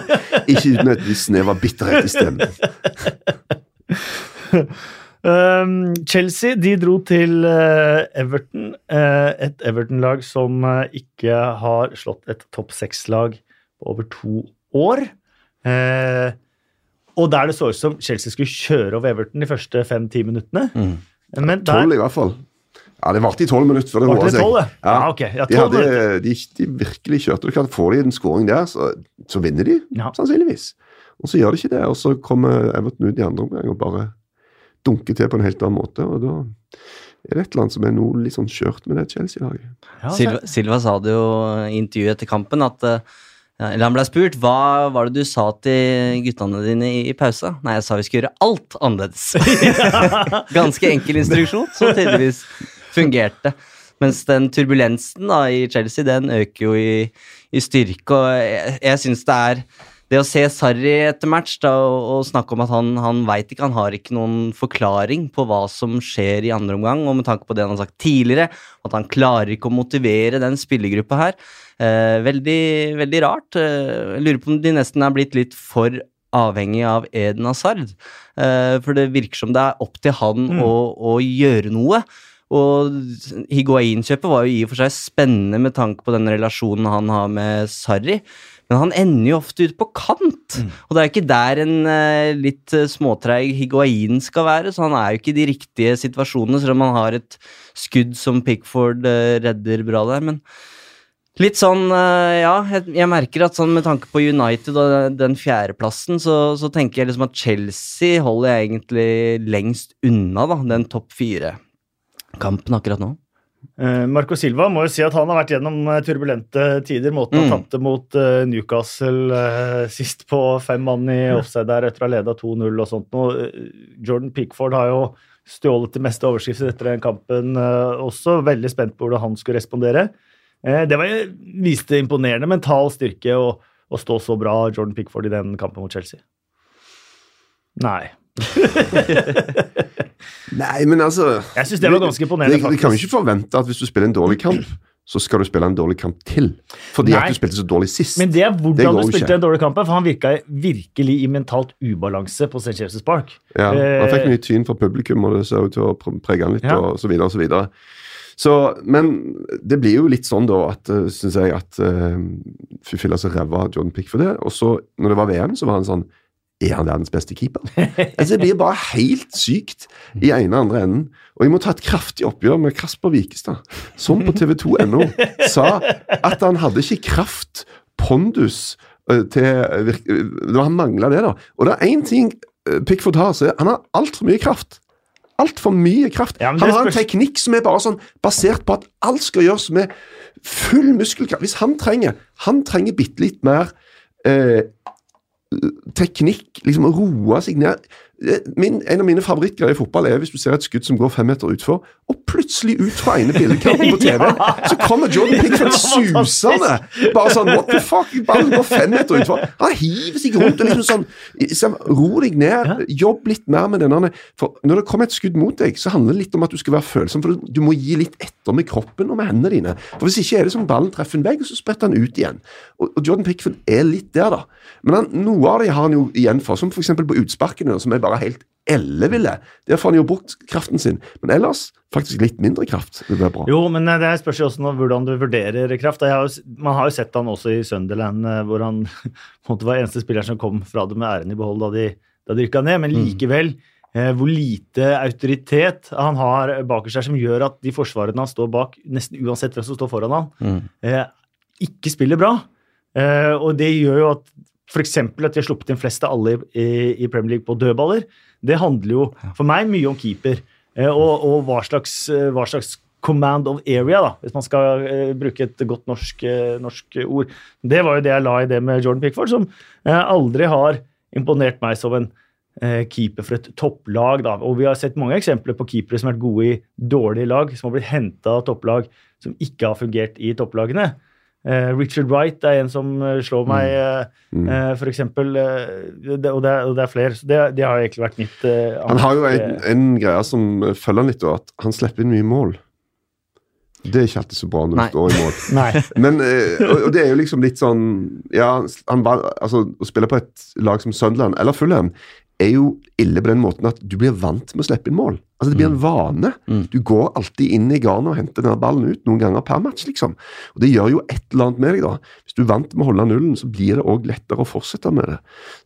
Ikke uten et visst snev av bitterhet i stemmen. Um, Chelsea de dro til uh, Everton, uh, et Everton-lag som uh, ikke har slått et topp seks-lag på over to år. Og der det så ut som Chelsea skulle kjøre over Everton de første fem-ti minuttene. Mm. Men der Tolv i hvert fall. Ja, det varte i tolv minutter før det roa det seg. tolv, det? Ja, ok. Ja, de, hadde, de, de virkelig kjørte. Du kan få de en skåring der, så, så vinner de, Ja. sannsynligvis. Og så gjør de ikke det, og så kommer Everton ut i andre omgang og bare dunker til på en helt annen måte. Og da er det et eller annet som er noe litt sånn skjørt med det Chelsea-laget. ja, Silva, Silva sa det jo i intervjuet etter kampen at eh, eller Han ble spurt hva var det du sa til guttene dine i, i pausa. Nei, jeg sa vi skulle gjøre alt annerledes. Ganske enkel instruksjon, som tydeligvis fungerte. Mens den turbulensen da i Chelsea, den øker jo i, i styrke. Og jeg, jeg syns det er det å se Sarri etter match da, og, og snakke om at han, han veit ikke, han har ikke noen forklaring på hva som skjer i andre omgang, og med tanke på det han har sagt tidligere, at han klarer ikke å motivere den spillergruppa her. Eh, veldig, veldig rart. Eh, jeg lurer på om de nesten er blitt litt for avhengig av Eden Hazard. Eh, for det virker som det er opp til han Mm. å, å gjøre noe. Og Higuain-kjøpet var jo i og for seg spennende med tanke på den relasjonen han har med Sarri. Men han ender jo ofte ut på kant, Mm. og det er jo ikke der en eh, litt eh, småtreig Higuain skal være, så han er jo ikke i de riktige situasjonene, selv om han har et skudd som Pickford eh, redder bra der. Men litt sånn, eh, ja, jeg, jeg merker at sånn med tanke på United og den fjerdeplassen, så, så tenker jeg liksom at Chelsea holder jeg egentlig lengst unna, da, den topp fire-kampen akkurat nå. Eh, Marco Silva må jo si at han har vært gjennom eh, turbulente tider. Måten han Mm. tapte mot eh, Newcastle sist på fem mann i offside der etter å ha leda 2-0 og sånt noe. Jordan Pickford har jo stjålet det meste overskrifter etter den kampen også. Veldig spent på hvordan han skulle respondere. Det var, viste imponerende mental styrke å, å stå så bra, Jordan Pickford, i den kampen mot Chelsea. Nei. Nei, men altså Jeg syns det var ganske imponerende, faktisk. vi kan jo ikke forvente at hvis du spiller en dårlig kamp, så skal du spille en dårlig kamp til. Fordi Nei. at du spilte så dårlig sist. Men det er hvordan det du spilte ikke. dårlig kamp, for han virka virkelig i mentalt ubalanse på St. James' Park. Ja, han fikk Eh, mye tyn fra publikum, og det ser ut til å pre- prege han litt, Ja. og så videre og så videre. Så, men det blir jo litt sånn, da, at syns jeg at uh, Fy filla så ræva Jordan Pickford det. Og så, når det var VM, så var han sånn Er han verdens beste keeper? altså, det blir bare helt sykt i ene og andre enden. Og jeg må ta et kraftig oppgjør med Kasper Wikestad, som på TV2.no sa at han hadde ikke kraft, pondus, eh, til virk- eh, Han mangla det, da. Og det er én ting eh, Pickford har, så er han har altfor mye kraft. Altfor mye kraft. Ja, han har en teknikk som er bare sånn basert på at alt skal gjøres med full muskelkraft. Hvis han trenger Han trenger bitte litt mer eh, teknikk, liksom å roe seg ned. Eh, Min, en av mine favorittgreier i fotball er hvis du ser et skudd som går fem meter utfor, og plutselig ut fra ene bildekanten på TV, så kommer Jordan Pickford susende. Bare sånn What the fuck? Ballen går fem meter utfor. Han hiver seg rundt og liksom sånn liksom, Ro deg ned. Jobb litt mer med denne For når det kommer et skudd mot deg, så handler det litt om at du skal være følsom, for du må gi litt etter med kroppen og med hendene dine. For Hvis ikke er det som ballen treffer en vegg, og så spretter han ut igjen. Og, og Jordan Pickford er litt der, da. Men han, noe av det har han jo igjen for, som f.eks. på utsparkene, som er bare helt elleville. Der får han jo brukt kraften sin. Men ellers faktisk litt mindre kraft. Det blir bra. Jo, men eh, det spørs jo også hvordan du vurderer kraft. Har jo, man har jo sett han også i Sunderland, eh, hvor han måte var eneste spiller som kom fra det med æren i behold da de, da de rykka ned. Men likevel, eh, hvor lite autoritet han har bak seg, som gjør at de forsvarene han står bak, nesten uansett hvem som står foran han, Mm. eh, ikke spiller bra. Og det gjør jo at f.eks. at de har sluppet inn flest av alle i, Premier League på dødballer. Det handler jo for meg mye om keeper eh, og, og hva, slags, eh, hva slags command of area, da, hvis man skal eh, bruke et godt norsk, norsk ord. Det var jo det jeg la i det med Jordan Pickford, som aldri har imponert meg som en keeper for et topplag. Da. Og vi har sett mange eksempler på keepere som har vært gode i dårlige lag, som har blitt henta av topplag som ikke har fungert i topplagene. Eh, Richard Wright er en som eh, slår meg, mm. Mm. eh, for eksempel. eh, og, det, er- og det er flere. Så det, det har egentlig vært mitt eh, Han har jo en, en greie som følger han litt, at han slipper inn mye mål. Det er ikke alltid så bra når du står i mål. Men, eh, og, og det er jo liksom litt sånn Ja, han var, altså, å spille på et lag som Sunderland eller Fulham er jo ille på den måten at du blir vant med å slippe inn mål. Altså Det blir en vane. Mm. Du går alltid inn i garnet og henter denne ballen ut noen ganger per match, liksom. Og det gjør jo et eller annet med deg, da. Hvis du er vant med å holde nullen, så blir det òg lettere å fortsette med det.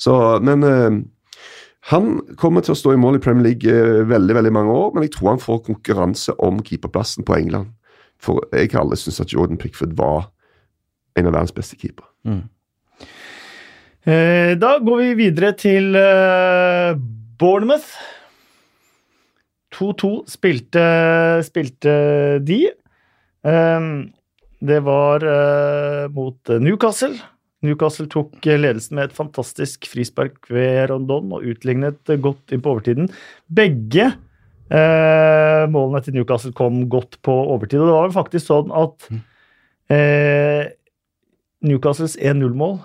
Så, men eh, han kommer til å stå i mål i Premier League eh, veldig veldig mange år, men jeg tror han får konkurranse om keeperplassen på England. For jeg har aldri syntes at Jordan Pickford var en av verdens beste keepere. Mm. Eh, Da går vi videre til eh, Bournemouth. 2-2 spilte, spilte de. Eh, Det var mot Newcastle. Newcastle tok ledelsen med et fantastisk frispark ved Rondon og utlignet godt inn på overtiden. Begge eh, målene til Newcastle kom godt på overtid, og det var vel faktisk sånn at eh, Newcastles 1-0-mål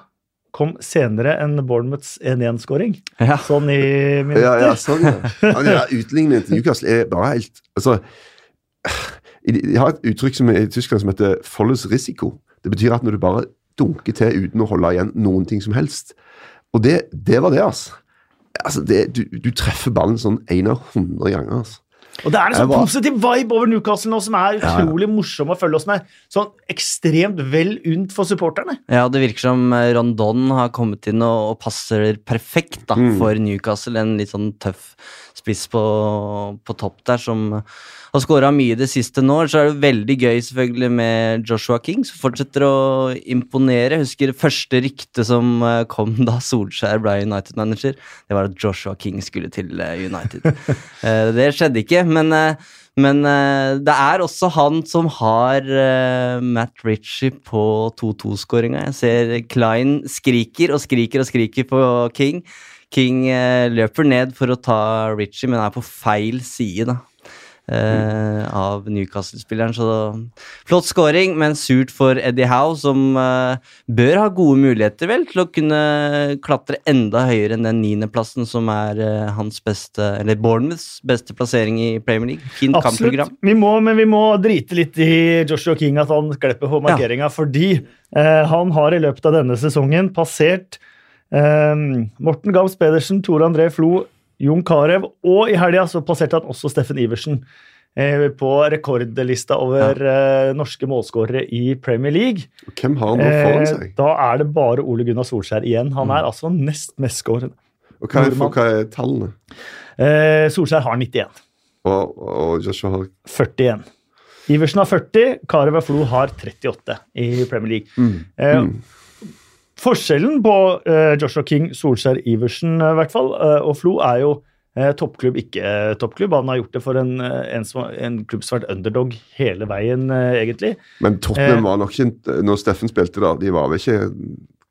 kom senere enn Bournemouths 1-1-skåring. Ja. Sånn i minutter. Ja, ja, sånn, ja. ja Utligningen til Newcastle er bare helt altså, De har et uttrykk som i Tyskland som heter 'follows risiko'. Det betyr at når du bare dunker til uten å holde igjen noen ting som helst. Og det, det var det, altså. altså det, du, du treffer ballen sånn én av hundre ganger. altså. Og det er en sånn var- positiv vibe over Newcastle nå som er Ja, ja. utrolig morsom å følge oss med. Sånn ekstremt vel unt for supporterne. Ja, det virker som eh, Rondon har kommet inn og, og passer perfekt da, Mm. for Newcastle. En litt sånn tøff spiss på, på topp der som har skåra mye det siste nå. Så er det veldig gøy selvfølgelig med Joshua King, som fortsetter å imponere. Jeg husker det første ryktet som eh, kom da Solskjær ble United-manager. Det var at Joshua King skulle til eh, United. Eh, det skjedde ikke, men men uh, det er også han som har uh, Matt Ritchie på 2-2-skåringa. Jeg ser Klein skriker og skriker og skriker på King. King uh, løper ned for å ta Ritchie, men er på feil side da. Eh, av Newcastle-spilleren. Så flott scoring, men surt for Eddie Howe, som eh, bør ha gode muligheter vel til å kunne klatre enda høyere enn den niendeplassen som er eh, hans beste, eller Bournemouths beste plassering i Premier League. Fint kampprogram. Vi må, men vi må drite litt i Joshua King, at han klepper på markeringa, fordi eh, han har i løpet av denne sesongen passert Um, Morten Gams Pedersen, Tore André Flo, Jon Carew, og i helga så passerte han også Steffen Iversen eh, på rekordlista over eh, norske målskårere i Premier League. Hvem har han nå foran Eh, seg? da er det bare Ole Gunnar Solskjær igjen. Han er altså nest mestskårende. Og hva er, for, hva er tallene? Eh, Solskjær har 91. Og, og Joshua har 41. Iversen har 40, Carew og Flo har 38 i Premier League. Eh, mm. Forskjellen på eh, Joshua King, Solskjær, Iversen eh, i hvert fall, eh, og Flo er jo toppklubb, ikke toppklubb. Han har gjort det for en, en, som, en klubb som har vært underdog hele veien, egentlig. Men Tottenham var nok ikke Når Steffen spilte, da, de var vel ikke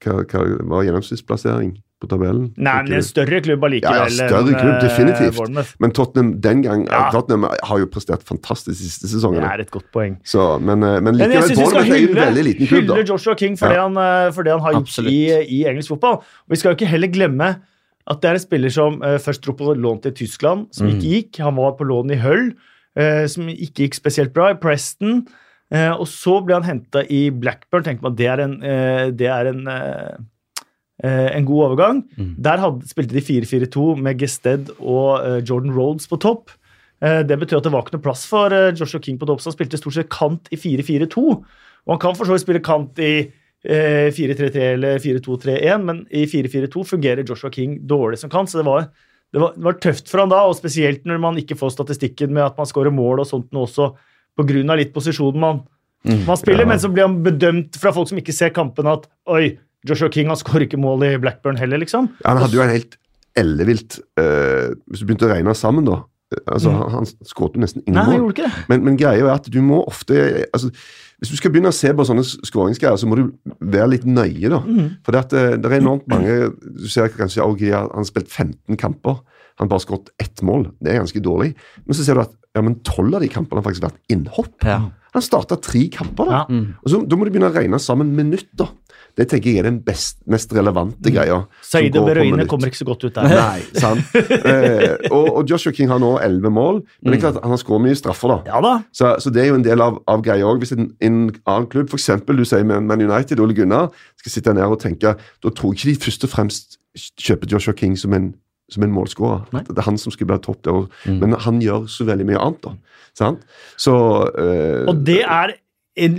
Hva, hva var gjennomsnittsplassering på tabellen. Nei, men Ikke- en større klubb allikevel. Ja, ja, større klubb, eh, definitivt. Bournemouth. Men Tottenham den gang Ja. Tottenham har jo prestert fantastisk de siste sesongene. Det er et godt poeng. Så, men, eh, men Men jeg likevel, skal Bournemouth er jo en hylle, veldig liten klubb, hylle da. Joshua King for, det, Ja. han, eh, for det han har gjort i, i engelsk fotball. Og vi skal jo ikke heller glemme at det er en spiller som uh, først dro på lån til Tyskland, som Mm. ikke gikk. Han var på lån i Hull, uh, som ikke gikk spesielt bra, i Preston. Uh, og så ble han henta i Blackburn. Tenkte man at det er en, det er en, en god overgang. Mm. Der hadde, spilte de 4-4-2 med Gested og eh, Jordan Rhodes på topp. Eh, det betyr at det var ikke noe plass for eh, Joshua King på topp, så han spilte stort sett kant i 4-4-2. Og han kan for så vidt spille kant i eh, 4-3-3 eller 4-2-3-1, men i 4-4-2 fungerer Joshua King dårlig som kant, så det var, det, var, det var tøft for han da, og spesielt når man ikke får statistikken med at man skårer mål og sånt nå også, på grunn av litt posisjonen man, Mm. man spiller, Ja. men så blir han bedømt fra folk som ikke ser kampen, at oi, Joshua King han skårer ikke mål i Blackburn heller, liksom. Ja, Han hadde jo en helt ellevilt uh, Hvis du begynte å regne sammen, da eh, altså, Mm. Han, han skåret jo nesten Nei, ingen han mål. gjorde ikke det. Men, men greia er at du må ofte altså, Hvis du skal begynne å se på sånne skåringsgreier, så må du være litt nøye. da. Mm. For det, at det, er enormt mange Du ser kanskje Augia, han har spilt 15 kamper. Han har bare skåret ett mål. Det er ganske dårlig. Men så ser du at ja, men tolv av de kampene har faktisk vært innhopp. Ja. Han starta tre kamper. da. Ja. Mm. Og så, Da må du begynne å regne sammen minutter. Det tenker jeg er den best, mest relevante greia. Saeed og Beroine kommer ikke så godt ut der. Nei, sant. Eh, og, og Joshua King har nå elleve mål, men det er klart han har skåret mye straffer. da. Ja da. Så, så det er jo en del av, av greia òg. Hvis en, en annen klubb, f.eks. du sier med Man United, Ole Gunnar, skal sitte ned og tenke, da tror jeg ikke de først og fremst kjøper Joshua King som en, som en målskårer. Det er han som skal bli topp der. Mm. Men han gjør så veldig mye annet, da. Sant? Så øh, Og det er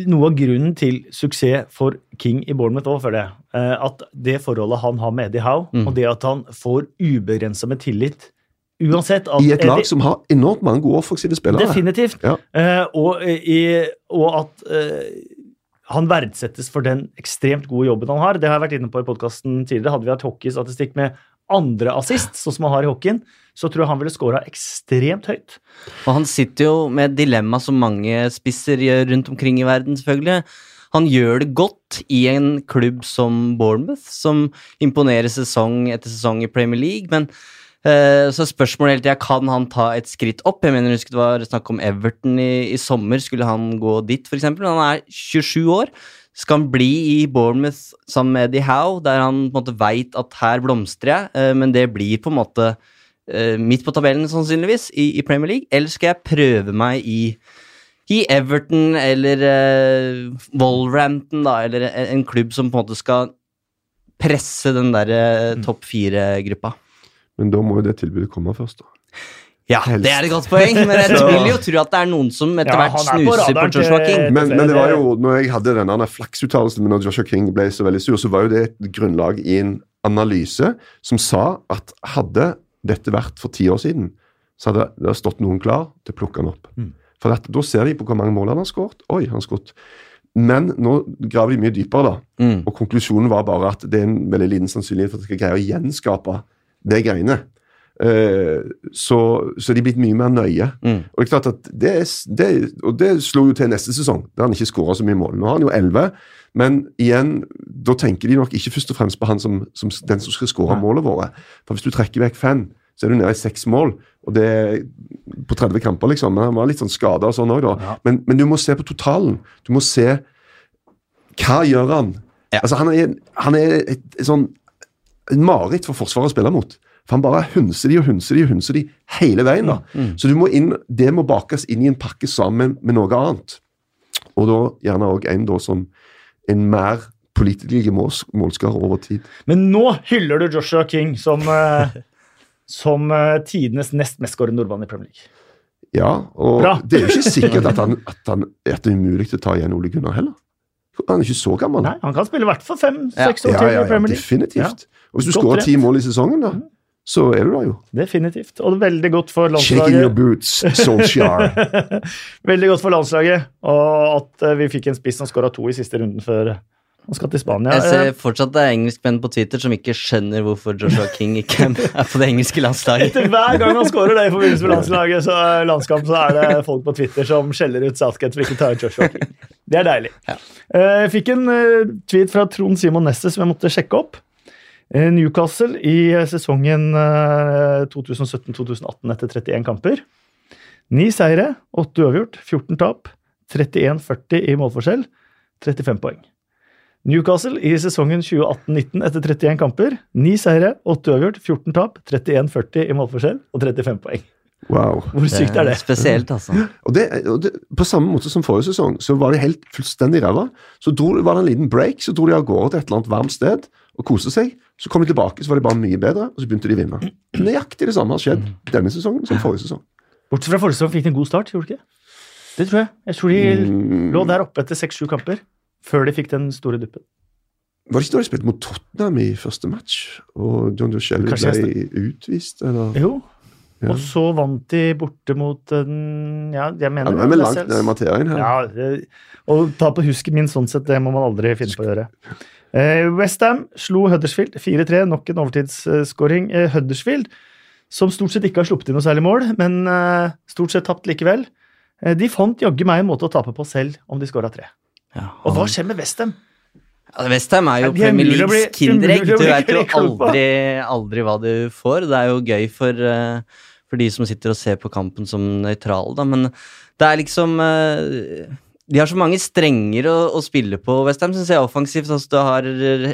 noe av grunnen til suksess for King i Bournemouth òg, føler jeg. Eh, At det forholdet han har med Eddie Howe, Mm. og det at han får ubegrensa med tillit Uansett at I et lag Eddie- som har enormt mange gode offensive spillere. Definitivt. Ja. Eh, og, i, og at eh, han verdsettes for den ekstremt gode jobben han har. Det har jeg vært inne på i podkasten tidligere. Hadde vi hatt hockeystatistikk med andre assist, sånn som han har i hockeyen, så tror jeg han ville scora ekstremt høyt. Og han sitter jo med et dilemma som mange spisser gjør rundt omkring i verden, selvfølgelig. Han gjør det godt i en klubb som Bournemouth, som imponerer sesong etter sesong i Premier League, men eh, så spørsmålet hele tida kan han ta et skritt opp. Jeg mener, husker det var snakk om Everton i, i sommer. Skulle han gå dit, f.eks.? Han er 27 år. Skal han bli i Bournemouth sammen med Eddie Howe, der han på en måte veit at her blomstrer jeg, eh, men det blir på en måte midt på tabellen, sannsynligvis, i, i Premier League? Eller skal jeg prøve meg i, i Everton eller uh, Wolverhampton, da, eller en, en klubb som på en måte skal presse den der uh, topp fire-gruppa? Men da må jo det tilbudet komme først. da. Ja, Helst. det er et godt poeng, men jeg vil jo tro at det er noen som etter Ja, hvert han er på snuser på Joshua King. Men, men det var jo, når jeg hadde denne flaksuttalelsen når Joshua King ble så veldig sur, så var jo det et grunnlag i en analyse som sa at hadde dette vært for ti år siden, så hadde det stått noen klar til å plukke han opp. Mm. For at, da ser de på hvor mange mål han har skåret. Oi, han har skåret. Men nå graver de mye dypere, da. Mm. Og konklusjonen var bare at det er en veldig liten sannsynlighet for at de skal greie å gjenskape det greiene. Eh, så, så de er blitt mye mer nøye. Mm. Og det er klart at det, det, og det slo jo til neste sesong, der han ikke skåra så mye mål. Nå har han jo 11, men igjen, da tenker de nok ikke først og fremst på han som, som den som skal skåre målet våre. For hvis du trekker vekk fem, så er du nede i seks mål, og det er på 30 kamper, liksom. Men han var litt sånn skada og sånn òg, da. Ja. Men, men du må se på totalen. Du må se hva gjør han? Ja. Altså, han er, han er et, et sånn et mareritt for Forsvaret å spille mot. For han bare hunser de og hunser de og hunser de hele veien. da. Mm. Så du må inn, det må bakes inn i en pakke sammen med noe annet. Og da gjerne òg en da som en mer pålitelig måls, målskårer over tid. Men nå hyller du Joshua King som, eh, som eh, tidenes nest mestskårende nordmann i Premier League. Ja, og Bra. det er jo ikke sikkert at, han, at, han, at det er umulig å ta igjen Ole Gunnar heller. Han er ikke så gammel. Nei, Han kan spille i hvert fall fem-seks Ja. år Ja, til ja, i Premier League. definitivt. Og hvis du skårer ti mål i sesongen, da, så er du der jo. Definitivt. Og veldig godt for Shaking your landslaget. boots, Solskjær. veldig godt for landslaget. Og at eh, vi fikk en spiss som skåra to i siste runden før han skal til Spania. Jeg ser fortsatt det er engelskmenn på Twitter som ikke skjønner hvorfor Joshua King ikke er på det engelske landslaget. Etter hver gang han skårer det i forbindelse med landslaget, så, landskamp, så er det folk på Twitter som skjeller ut Southgate for ikke å ta ut Joshua King. Det er deilig. Ja. Eh, Jeg fikk en eh, tweet fra Trond Simon Nesset som jeg måtte sjekke opp. Eh, Newcastle i eh, sesongen eh, 2017-2018 etter 31 kamper. Ni seire, åtte uavgjort, 14 tap, 31-40 i målforskjell, 35 poeng. Newcastle i sesongen 2018-19 etter 31 kamper. Ni seire, åtte uavgjort, 14 tap, 31-40 i målforskjell og 35 poeng. Wow. Hvor sykt er det? Spesielt, altså. Og, det, og det, På samme måte som forrige sesong, så var de helt fullstendig ræva. Så dro, var det en liten break, så dro de av gårde til et eller annet varmt sted og kose seg. Så kom de tilbake, så var de bare mye bedre, og så begynte de å vinne. Nøyaktig det samme har skjedd denne sesongen som forrige sesong. Bortsett fra forrige sesong fikk de en god start, gjorde de ikke? Det tror jeg. Jeg tror de Mm. lå der oppe etter seks-sju kamper før de fikk den store duppen. Var det ikke da de spilte mot Tottenham i første match, og John Joe ble utvist, eller? Jo. Ja. Og så vant de borte mot den Ja, jeg Ja, mener er vi det langt ned i materien her. Ja, Å ta på husket min sånn sett, det må man aldri finne på å gjøre. Eh, Westham slo Huddersfield 4-3, nok en overtidsskåring. Eh, Huddersfield, som stort sett ikke har sluppet inn noe særlig mål, men eh, stort sett tapt likevel, de fant jaggu meg en måte å tape på selv om de skåra tre. Ja, Og hva skjer med Westham? Ja, Westham er jo er Premier Leagues kinderegg. Du vet jo aldri, aldri hva du får. Det er jo gøy for, for de som sitter og ser på kampen som nøytrale, da, men det er liksom De har så mange strenger å, å spille på, Westham, syns jeg, offensivt. Altså, du har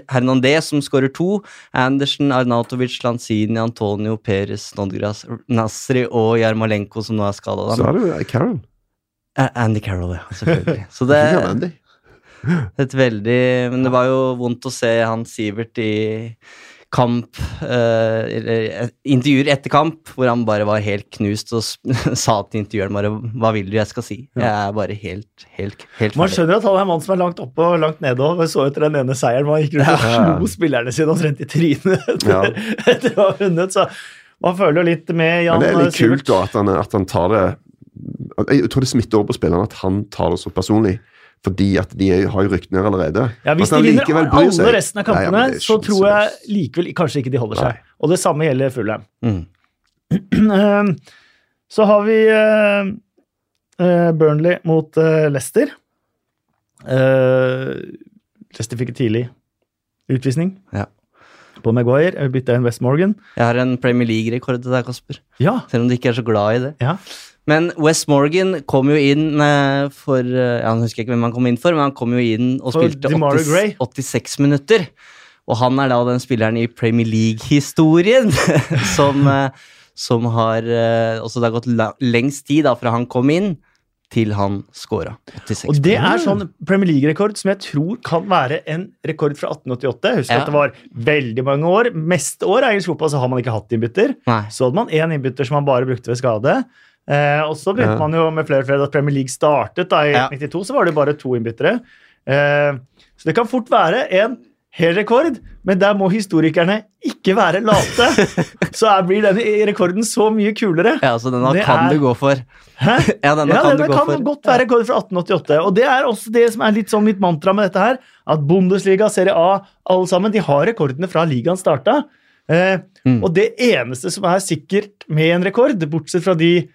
Hernandez som skårer to. Andersen, Arnautovic, Lanzini, Antonio, Perez, Nodgras, Nasri og Jarmalenko, som nå er skada. Så er det jo Carol. Andy Carroll, ja. Selvfølgelig. Så det, er et veldig Men det var jo vondt å se han Sivert i kamp eh, eh, intervjuer etter kamp, hvor han bare var helt knust og sa til intervjueren bare 'Hva vil du jeg skal si?' Jeg er bare helt, helt, helt Man skjønner at han er en mann som er langt oppe og langt nede. og så etter den ene seieren man gikk rundt og Ja. slo spillerne sine omtrent i trynet etter, Ja. etter å ha vunnet. Så man føler jo litt med Jan Men det er litt Sivert. kult da, at han, at han tar det Jeg tror det smitter over på spillerne at han tar det så personlig. Fordi at de har jo ryktene allerede. Ja, Hvis de vinner alle seg. resten av Nei, ja, kampene, er så tror jeg likevel kanskje ikke de holder seg. Og det samme gjelder Fulham. Mm. Eh, Så har vi eh, eh, Burnley mot eh, Leicester. Eh, Leicester fikk en tidlig utvisning Ja. på Maguire. Bytta inn West Morgan. Jeg har en Premier League-rekord til deg, Kasper. Ja, Selv om du ikke er så glad i det. ja. Men West Morgan kom jo inn eh, for eh, ja, Han husker ikke hvem han kom inn for, men han kom jo inn og spilte 80, 86 minutter. Og han er da den spilleren i Premier League-historien som, eh, som har også Det har gått lengst tid da fra han kom inn, til han scora. 86 Og det er sånn Premier League-rekord som jeg tror kan være en rekord fra 1888. Jeg husker Ja. at det var veldig mange år. Meste år av engelsk fotball så har man ikke hatt innbytter. Nei. Så hadde man én innbytter som man bare brukte ved skade. Eh, og så begynte Ja. man jo med flere og flere da Premier League startet. da I Ja. 92 så var det bare to innbyttere. Eh, så det kan fort være en hel rekord, men der må historikerne ikke være late. så er, blir denne rekorden så mye kulere. Ja, så denne Det kan er- du gå for. Hæ? Ja, denne Ja, kan denne du gå kan for. godt være rekord fra 1888. Og det er også det som er litt sånn mitt mantra med dette her, at Bundesliga, Serie A, alle sammen, de har rekordene fra ligaen starta. Eh, Mm. Og det eneste som er sikkert med en rekord, bortsett fra de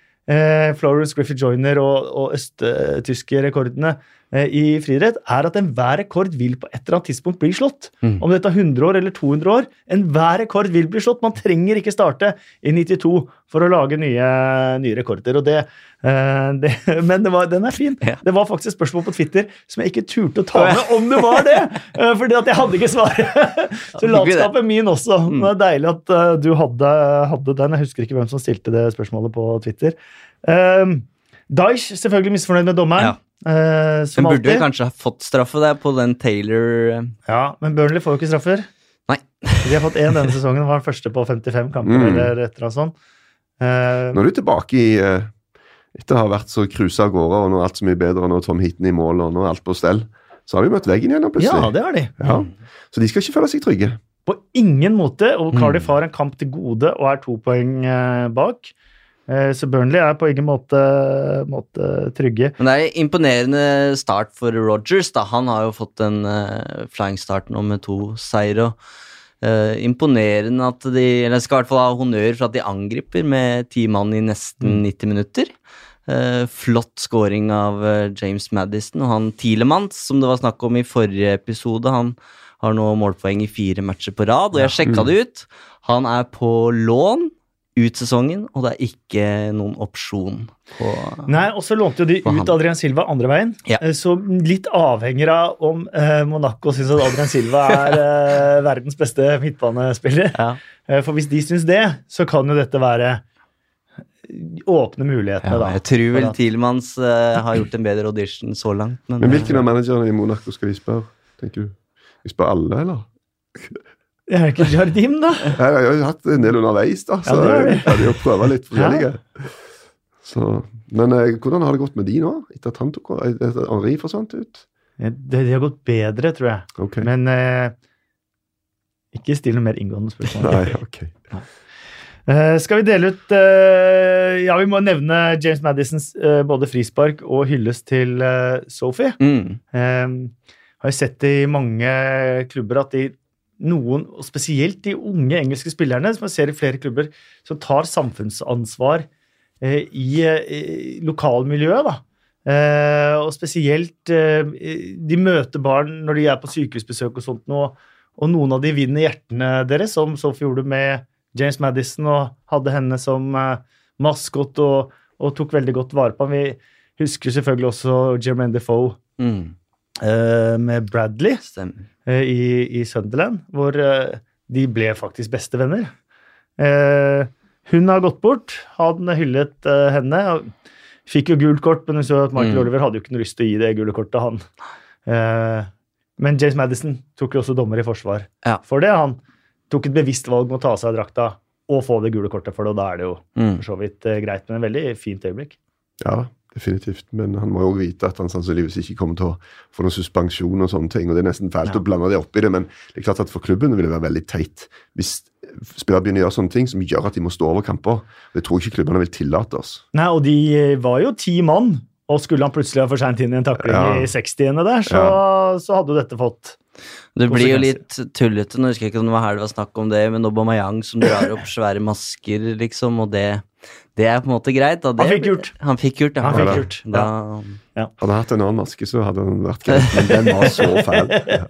Florence Griffith Joyner og, og østtyske rekordene. eh, i friidrett, er at enhver rekord vil på et eller annet tidspunkt bli slått. Mm. Om det tar 100 år eller 200 år, enhver rekord vil bli slått. Man trenger ikke starte i 92 for å lage nye, nye rekorder. Og det, eh, det, men det var, den er fin. Ja. Det var faktisk et spørsmål på Twitter som jeg ikke turte å ta med om det var det! eh, Fordi at jeg hadde ikke svaret. Så latskapen min også. Mm. Det er deilig at eh, du hadde, hadde den. Jeg husker ikke hvem som stilte det spørsmålet på Twitter. Um, Daish selvfølgelig misfornøyd med dommeren. Eh, som Men burde alltid. kanskje ha fått straffe der på den Taylor eh, Ja, men Burnley får jo ikke straffer. Nei. De har fått én denne sesongen. Var den første på 55 kamper. Mm. eller et eller annet sånt. Uh, Nå er du tilbake i uh, Etter å ha vært så cruisa av gårde, og nå er alt så mye bedre, og nå er Tom Heaton i mål, og nå er alt på stell, så har vi møtt veggen igjen plutselig. ja, det har de. Ja. Så de skal ikke føle seg trygge. På ingen måte. Og Mm. Cardiff har en kamp til gode og er to poeng bak. Eh, så Burnley er på ingen måte, måte trygge. Men det er en imponerende start for Rogers. Da. Han har jo fått en uh, flying start nå med to seire. eh, imponerende at de Eller jeg skal i hvert fall ha honnør for at de angriper med ti mann i nesten 90 minutter. Uh, flott scoring av James Madison og han Tielemanns, som det var snakk om i forrige episode. Han Har nå målpoeng i fire matcher på rad, og jeg sjekka Mm. det ut. Han er på lån ut sesongen, og det er ikke noen opsjon på Nei, og så lånte jo de han. ut Adrian Silva andre veien. Ja. Eh, Så litt avhenger av om eh, Monaco syns at Adrian Silva er eh, verdens beste midtbanespiller. Ja. For hvis de syns det, så kan jo dette være åpne mulighetene, Ja, da. jeg tror vel at- eh, har gjort en bedre audition så langt, men, Men hvilken av managerne i Monaco skal vi spørre, tenker du? Vi spør alle, eller? Er det ikke Jardim, da? Jeg har jo hatt en del underveis, da, så Ja, jeg de. hadde jo prøvd litt forskjellige. Så, men eh, hvordan har det gått med de nå, etter at han tok? Etter at Henri forsvant ut? Det, det har gått bedre, tror jeg. Okay. Men eh, ikke still noe mer inngående spørsmål. Nei, ok. Uh, skal vi dele ut uh, Ja, vi må nevne James Madisons uh, både frispark og hyllest til eh, Sophie. mm, Eh, har jo sett det i mange klubber at de noen, og spesielt de unge engelske spillerne, som jeg ser i flere klubber, som tar samfunnsansvar eh, i, eh, i lokalmiljøet. da. Eh, og spesielt eh, De møter barn når de er på sykehusbesøk og sånt, og, og noen av de vinner hjertene deres, som Sophie gjorde med James Madison, og hadde henne som eh, maskot og, og tok veldig godt vare på ham. Vi husker selvfølgelig også Jermaine Defoe mm, med Bradley eh, i, i Sunderland, hvor eh, de ble faktisk bestevenner. Eh, hun har gått bort. Han hyllet eh, henne. og Fikk jo gult kort, men hun så at Michael Mm. Oliver hadde jo ikke noe lyst til å gi det gule kortet, han. Eh, men James Madison tok jo også dommer i forsvar Ja. for det. Han tok et bevisst valg med å ta av seg drakta og få det gule kortet for det, og da er det jo Mm. for så vidt eh, greit, men en veldig fint øyeblikk. Ja, definitivt. Men han må jo vite at han sannsynligvis ikke kommer til å få noen suspensjon og sånne ting. og Det er nesten fælt Ja. å blande det opp i det, men det er klart at for klubben vil det være veldig teit hvis spillere begynner å gjøre sånne ting som gjør at de må stå over kamper. Det tror ikke klubbene vil tillate oss. Nei, og de eh, var jo ti mann, og skulle han plutselig ha for seint inn i en takling Ja. i 60. der, så, så hadde jo dette fått Det blir jo litt tullete, nå husker jeg ikke om det var her det var snakk om det, men Aubameyang som drar opp svære masker, liksom, og det, det er på en måte greit. Da. Det, Han fikk gjort. Han fikk gjort, ja. Han fikk Da- gjort, Da, Hadde han hatt en annen maske, så hadde han vært greit, men den var så fæl. Ja.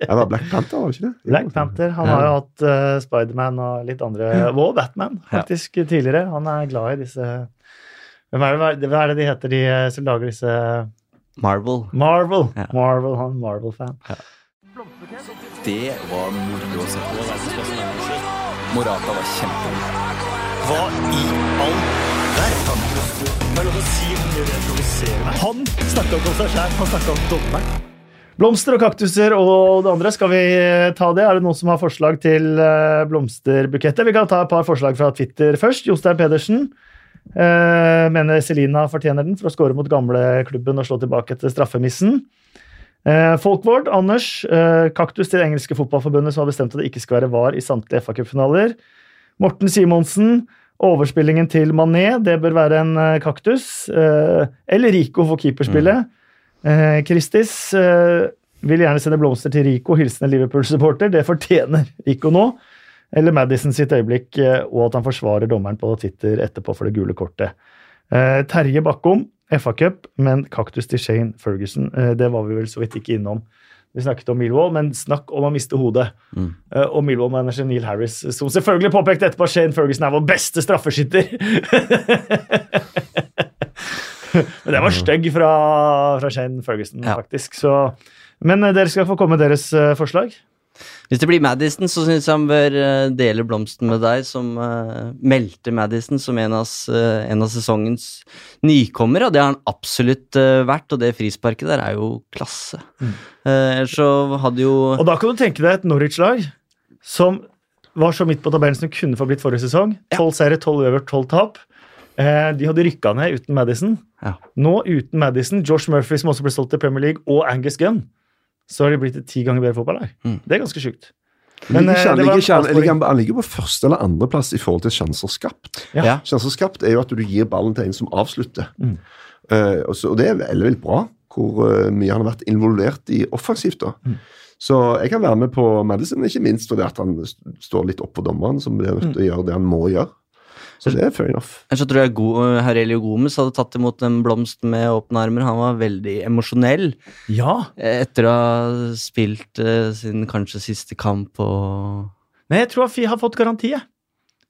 Det var Black Panther, var det ikke det? Black Panther. Han Ja. har jo hatt uh, Spiderman og litt andre Og Batman, faktisk, tidligere. Han er glad i disse Hvem er det, hva er det de heter, de eh, som lager disse Marvel. Marvel. Ja. Marvel, Han er Marvel-fan. Det var moro å se på. Morata var kjempegod. Hva i all verden? Er. Han snakka ikke om seg sjæl, han snakka om dommeren. Blomster og kaktuser og det andre, skal vi eh, ta det? Er det noen som har forslag til eh, blomsterbukettet? Vi kan ta et par forslag fra Twitter først. Jostein Pedersen eh, mener Selina fortjener den for å skåre mot gamleklubben og slå tilbake etter straffemissen. Eh, Folkvord, Anders. Eh, kaktus til det engelske fotballforbundet som har bestemt at det ikke skal være VAR i samtlige FA-cupfinaler. Morten Simonsen. Overspillingen til Mané, det bør være en eh, kaktus. Eh, eller Rico for keeperspillet. Mm. Kristis eh, vil gjerne sende blomster til Rico, hilsen en Liverpool-supporter. Det fortjener Rico nå. Eller Madison sitt øyeblikk, og at han forsvarer dommeren på Twitter etterpå for det gule kortet. Terje Bakkom, FA-cup, men kaktus til Shane Ferguson. Det var vi vel så vidt ikke innom. Vi snakket om Millwall, men snakk om å miste hodet. Mm. Eh, og Millwall-manager Neil Harris, som selvfølgelig påpekte etterpå at Shane Ferguson er vår beste straffeskytter. men det var stygg fra, fra Shane Ferguson, Ja. faktisk. Så, men eh, dere skal få komme med deres eh, forslag. Hvis det blir Madison, så syns jeg han bør eh, dele blomsten med deg, som uh, meldte Madison som en av, eh, en av sesongens nykommere, og det har han absolutt uh, vært, og det frisparket der er jo klasse. Mm. Ellers så hadde jo Og da kan du tenke deg et Norwich-lag som var så midt på tabellen som det kunne få blitt forrige sesong. Tolv seire, tolv over, tolv tap. De hadde rykka ned uten Madison. Ja. Nå uten Madison, Josh Murphy som også ble solgt til Premier League, og Angus Gunn, så har de blitt et ti ganger bedre fotballag. Mm. Det er ganske sjukt. Men, Men, eh, han, ligger ikke, han, ligger, han ligger på første eller andreplass i forhold til sjanser skapt. Ja. Ja. Sjanser skapt er jo at du gir ballen til en som avslutter. Mm. Uh, og, så, og det er veldig, veldig bra hvor uh, mye han har vært involvert i offensivt. da. Mm. Så jeg kan være med på Madison, ikke minst fordi at han st- står litt opp for dommeren, som blir nødt til å gjøre det han må gjøre. Så det er fair enough. Så tror jeg Go Harelio Gomez hadde tatt imot en blomst med åpne armer. Han var veldig emosjonell Ja. eh, etter å ha spilt eh, sin kanskje siste kamp og Nei, jeg tror Fi har fått garanti, jeg.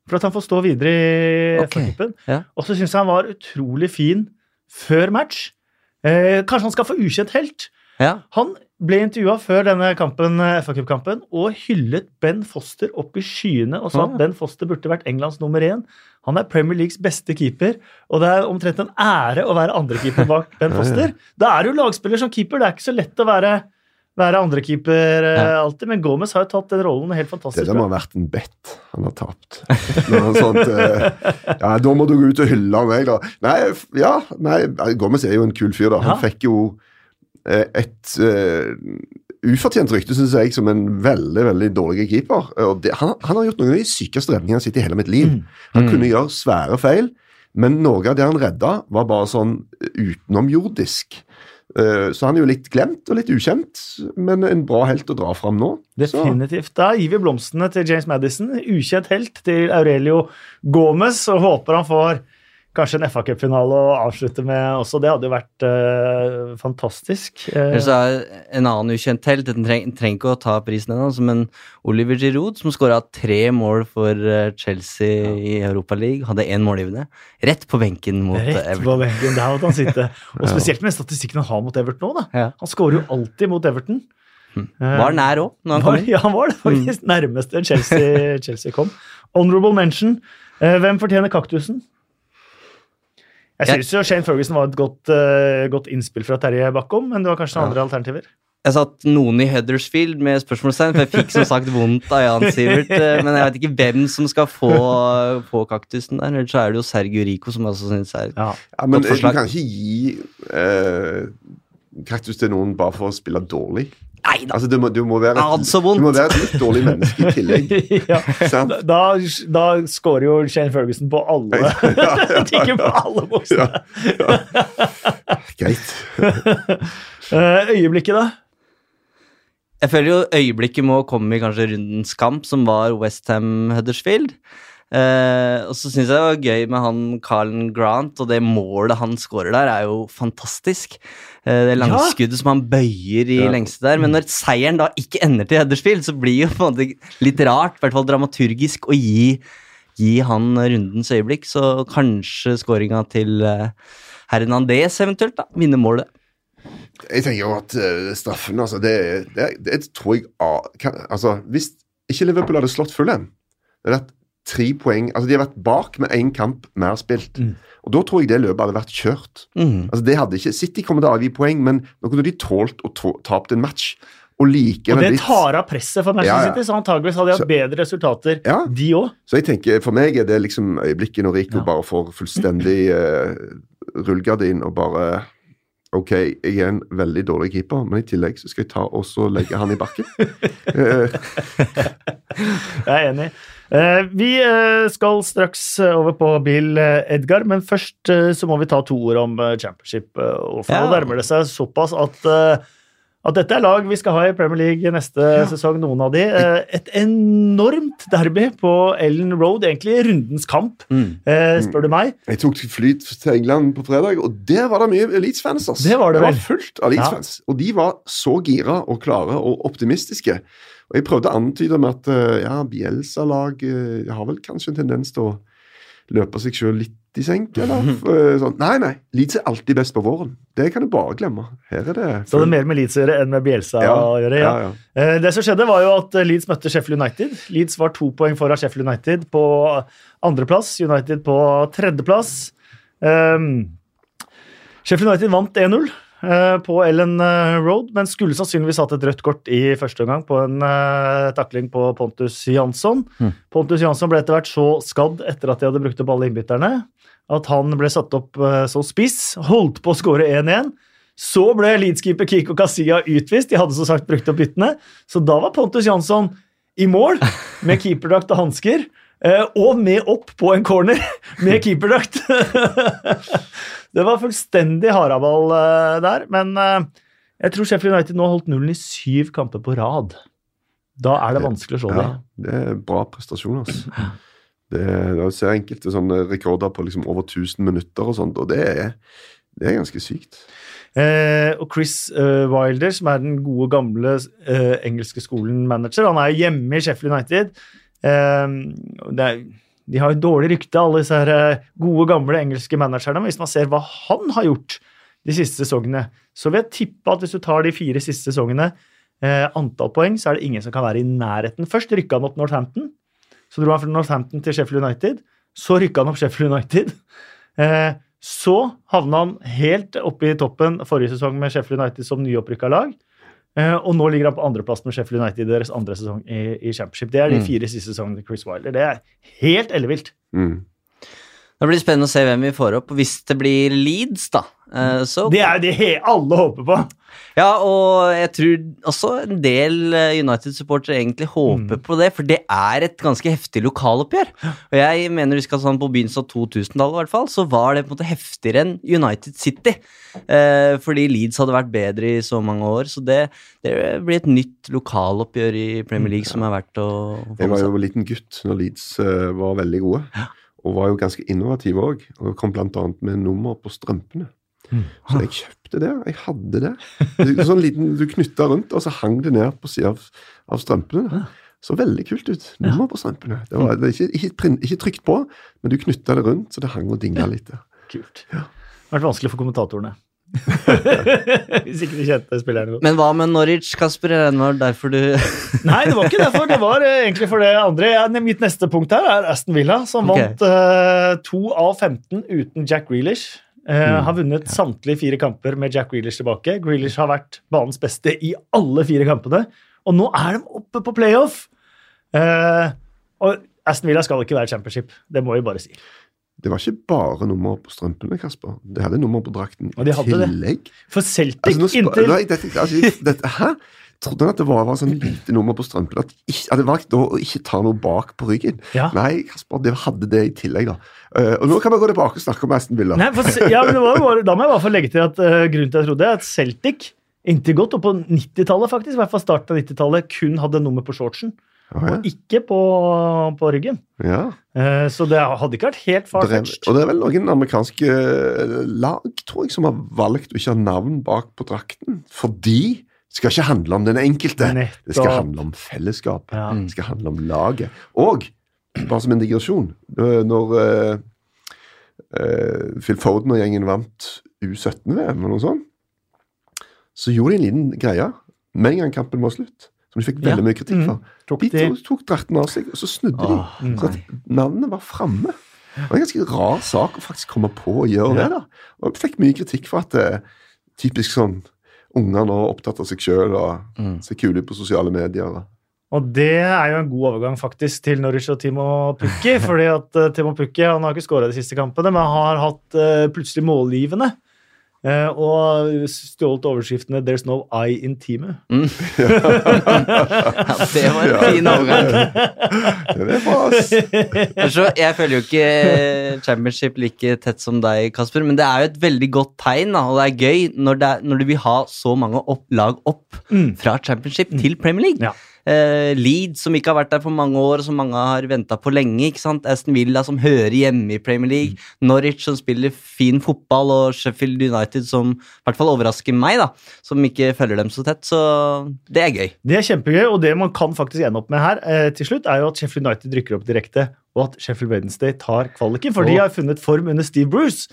For at han får stå videre i Ok, FA-cupen. ja. Og så syns jeg han var utrolig fin før match. Eh, kanskje han skal få ukjent helt. Ja. Han ble intervjua før denne kampen, eh, FA Cup-kampen og hyllet Ben Foster opp i skyene og sa Ah. at Ben Foster burde vært Englands nummer én. Han er Premier Leagues beste keeper, og det er omtrent en ære å være andrekeeper bak Ben. Foster. Da er du lagspiller som keeper. Det er ikke så lett å være, være andrekeeper eh, alltid, men Gomez har jo tatt den rollen helt fantastisk Det må ha vært en bet han har tapt. Sånt, eh, ja, da må du gå ut og hylle meg, da. Nei, ja, nei, Gomez er jo en kul fyr, da. Han Ja. fikk jo et uh, ufortjent rykte, syns jeg, som en veldig veldig dårlig keeper. Og det, han, han har gjort noen av de sykeste redningene sett i hele mitt liv. Mm. Han Mm. kunne gjøre svære feil, men noe av det han redda, var bare sånn utenomjordisk. Eh, Så han er jo litt glemt og litt ukjent, men en bra helt å dra fram nå. Definitivt. Da gir vi blomstene til James Madison. Ukjent helt til Aurelio Gomez, og håper han får kanskje en FA-cupfinale å avslutte med også. Det hadde jo vært uh, fantastisk. Uh, så er en annen ukjent helt, den treng, trenger ikke å ta prisen ennå, men Oliver Giroud, som skåra tre mål for Chelsea Chelsea i Europaligaen, hadde én målgivende. Rett på benken mot Everton. rett på benken, der måtte han sitte. Og spesielt med statistikken han har mot Everton nå, da. Ja. Han skårer jo alltid mot Everton. Eh, Var nær òg, når han kom ja, han var det faktisk. Nærmeste Chelsea, Chelsea kom. Honorable mention. Eh, hvem fortjener kaktusen? Jeg syns jo Shane Ferguson var et godt, uh, godt innspill fra Terje Bakkom, men det var kanskje Ja. andre alternativer. Jeg satt noen i Huddersfield med spørsmålstegn, for jeg fikk som sagt vondt av Jan Sivert. eh, Men jeg vet ikke hvem som skal få, få kaktusen der. Ellers så er det jo Sergio Rico som jeg også syns er Ja. Ja, men Godt du kan ikke gi eh, kaktus til noen bare for å spille dårlig. Nei da! Altså, du, må, du, må være et, du må være et litt dårlig menneske i tillegg. ja. Da, da scorer jo Shane Ferguson på alle Ja, ja, ja. På alle boksene. Greit. Eh, øyeblikket, da? Jeg føler jo øyeblikket må komme i kanskje rundens kamp, som var Westham Huddersfield. Eh, og så syns jeg det var gøy med han Carlen Grant, og det målet han scorer der, er jo fantastisk. Eh, det langskuddet som han bøyer i Ja. lengste der. Men når seieren da ikke ender til Huddersfield, så blir det jo på en måte litt rart, i hvert fall dramaturgisk, å gi, gi han rundens øyeblikk. Så kanskje skåringa til eh, Hernandez eventuelt, da. Vinner målet. Jeg tenker jo at eh, straffen, altså, det, det, det tror jeg ah, Altså, hvis ikke Liverpool hadde slått Fulham, det er vært tre poeng Altså, de har vært bak med én kamp mer spilt. Mm. Og da tror jeg det løpet hadde vært kjørt. Mm. Altså, det hadde ikke City kommer til å avgi poeng, men nå kunne de tålt å tapt en match. Og like, Og det tar av presset for Manchester Ja, ja. City, så antageligvis hadde de hatt Så- bedre resultater, Ja. de òg. Så jeg tenker, For meg er det liksom øyeblikket når Rico bare får fullstendig uh, rullegardin og bare Ok, jeg er en veldig dårlig keeper, men i tillegg så skal jeg ta og legge han i bakken. Eh, Jeg er enig. Eh, vi eh, skal straks eh, over på Bill Edgar, men først så må vi ta to ord om championship. og for Ja. Nå nærmer det seg såpass at, at dette er lag vi skal ha i Premier League neste sesong, noen av de. Et enormt derby på Ellen Road, egentlig rundens kamp, Mm. eh, spør du meg. jeg tok fly til England på fredag, og der var det mye Elites-fans. Det var det vel. fullt av Elites-fans, Og de var så gira og klare og optimistiske. Og jeg prøvde å antyde med at eh, ja, Bielsa-lag eh, har vel kanskje en tendens til å løpe seg sjøl litt i senk, eller? Eh, Sånn. Nei, nei. Leeds er alltid best på våren. Det kan du bare glemme. Her er det Så det er mer med Leeds å gjøre enn med Bielsa ja, å gjøre. ja, Ja. ja. Det som skjedde, var jo at Leeds møtte Sheffield United. Leeds var to poeng foran Sheffield United på andreplass, United på tredjeplass. Um, Sheffield United vant 1-0 eh, på Ellen eh, Road, men skulle sannsynligvis hatt et rødt kort i første omgang på en uh, takling på Pontus Jansson. Mm. Pontus Jansson ble etter hvert så skadd etter at de hadde brukt opp alle innbytterne, at han ble satt opp eh, som spiss, holdt på å skåre 1-1. Så ble Leeds-keeper Kiko Kasia utvist. De hadde som sagt brukt opp byttene. Så da var Pontus Jansson i mål med keeperdrakt og hansker. eh, Og med opp på en corner med keeperdrakt. Det var fullstendig haraball eh, der. Men eh, jeg tror Sheffield United nå har holdt nullen i syv kamper på rad. Da er det vanskelig å slå ja. dem. Det er bra prestasjon, altså. Det, jeg ser enkelte sånne rekorder på liksom over 1000 minutter og sånt, og det er, det er ganske sykt. Eh, og Chris eh, Wilder, som er den gode, gamle eh, engelske skolen-manager, han er jo hjemme i Sheffield United. Eh, det er, de har jo dårlig rykte, alle disse her, eh, gode, gamle engelske managerne. Hvis man ser hva han har gjort de siste sesongene, så vil jeg tippe at hvis du tar de fire siste sesongene, eh, antall poeng, så er det ingen som kan være i nærheten. Først rykka han opp Northampton. Så dro han fra Northampton til Sheffield United. Så rykka han opp Sheffield United. Eh, så havna han helt oppe i toppen forrige sesong med Sheffield United som nyopprykka lag. Eh, og nå ligger han på andreplass med Sheffield United i deres andre sesong i, i Championship. Det er de Mm. fire siste sesongene til Chris Wilder. Det er helt ellevilt. Mm. Det blir spennende å se hvem vi får opp. Hvis det blir Leeds, da, eh, so, Det er jo det he alle håper på. Ja, og jeg tror også en del eh, United-supportere egentlig håper Mm. på det, for det er et ganske heftig lokaloppgjør. Og jeg mener husk at sånn på begynnelsen av 2000-tallet, i hvert fall, så var det på en måte heftigere enn United City. Uh, fordi Leeds hadde vært bedre i så mange år. Så det, det blir et nytt lokaloppgjør i Premier League som er verdt å få Jeg var jo en liten gutt når Leeds uh, var veldig gode, og var jo ganske innovative òg. Og kom annet med nummer på strømpene. Mm. Så jeg kjøpte det. Jeg hadde det. Sånn liten, Du knytta rundt, og så hang det ned på sida av, av strømpene. Så veldig kult ut. Nummer på strømpene. Det var, det var ikke, ikke, ikke trykt på, men du knytta det rundt, så det hang og dingla litt. Kult. Ja. Det har vært vanskelig for kommentatorene. Hvis ikke de kjente spillerne godt. Men hva med Norwich, Kasper? Det var derfor du Nei, det var ikke derfor. Det var eh, egentlig for det andre. Mitt neste punkt her er Aston Villa, som okay. vant uh, 2 av 15 uten Jack Grealish. Eh, Har vunnet samtlige fire kamper med Jack Grealish tilbake. Grealish har vært banens beste i alle fire kampene, og nå er de oppe på playoff! Uh, og Aston Villa skal ikke være championship, det må vi bare si. Det var ikke bare nummer på strømpene, Kasper. Det hadde nummer på drakten i hadde det. For Celtic Altså, inntil altså, dette, altså, dette, hæ? Trodde han at det var, var sånn lite nummer på strømpen? At, ikke, at det var da å ikke ta noe bak på ryggen? Ja. Nei, Kasper, det hadde det i tillegg, da. Uh, og nå kan vi gå tilbake og snakke om Aston Villa. Nei, for, ja, men det var, Da må jeg bare få legge til at uh, grunnen til at jeg trodde er at Celtic inntil godt, og på 90-tallet faktisk, i hvert fall starten av 90-tallet, kun hadde nummer på shortsen, Oh, ja. og ikke på, på ryggen. Ja. Eh, så det hadde ikke vært helt er, og det er vel noen amerikanske eh, lag tror jeg, som har valgt å ikke ha navn bak på drakten. Fordi skal ikke handle om den enkelte. Det skal handle om fellesskapet. Ja. Det skal handle om laget. Og, bare som en digresjon, når uh, Phil Foden og gjengen vant U17-VM eller noe sånt, så gjorde de en liten greie med en gang kampen var slutt, som de fikk veldig Ja. mye kritikk for. Tok De de tok, tok drakten av seg, og så snudde de. Åh, Mm. Så at navnet var framme. Det var en ganske rar sak å faktisk komme på å gjøre Ja. det. da. Og jeg fikk mye kritikk for at det er typisk sånn unger nå er opptatt av seg sjøl og Mm. ser kule ut på sosiale medier. og- Og det er jo en god overgang faktisk til Norwich og Timo Pukki. fordi at eh, Timo Pukki han har ikke skåra de siste kampene, men han har hatt eh, plutselig målgivende. Eh, og stjålet overskriftene 'There's no I in teamet'. Mm. Ja, det var en fin overgang. Det er. Så jeg følger jo ikke championship like tett som deg, Kasper, men det er jo et veldig godt tegn, da, og det er gøy når, det er, når du vil ha så mange opp, lag opp Mm. fra championship til Premier League. Ja. Eh, Leeds, som ikke har vært der for mange år, som mange har venta på lenge. ikke sant? Aston Villa, som hører hjemme i Premier League. Norwich, som spiller fin fotball, og Sheffield United, som i hvert fall overrasker meg, da, som ikke følger dem så tett. Så det er gøy. Det er kjempegøy, og det man kan faktisk ende opp med her eh, til slutt, er jo at Sheffield United rykker opp direkte, og at Sheffield Wednesday tar kvaliken, for de har funnet form under Steve Bruce.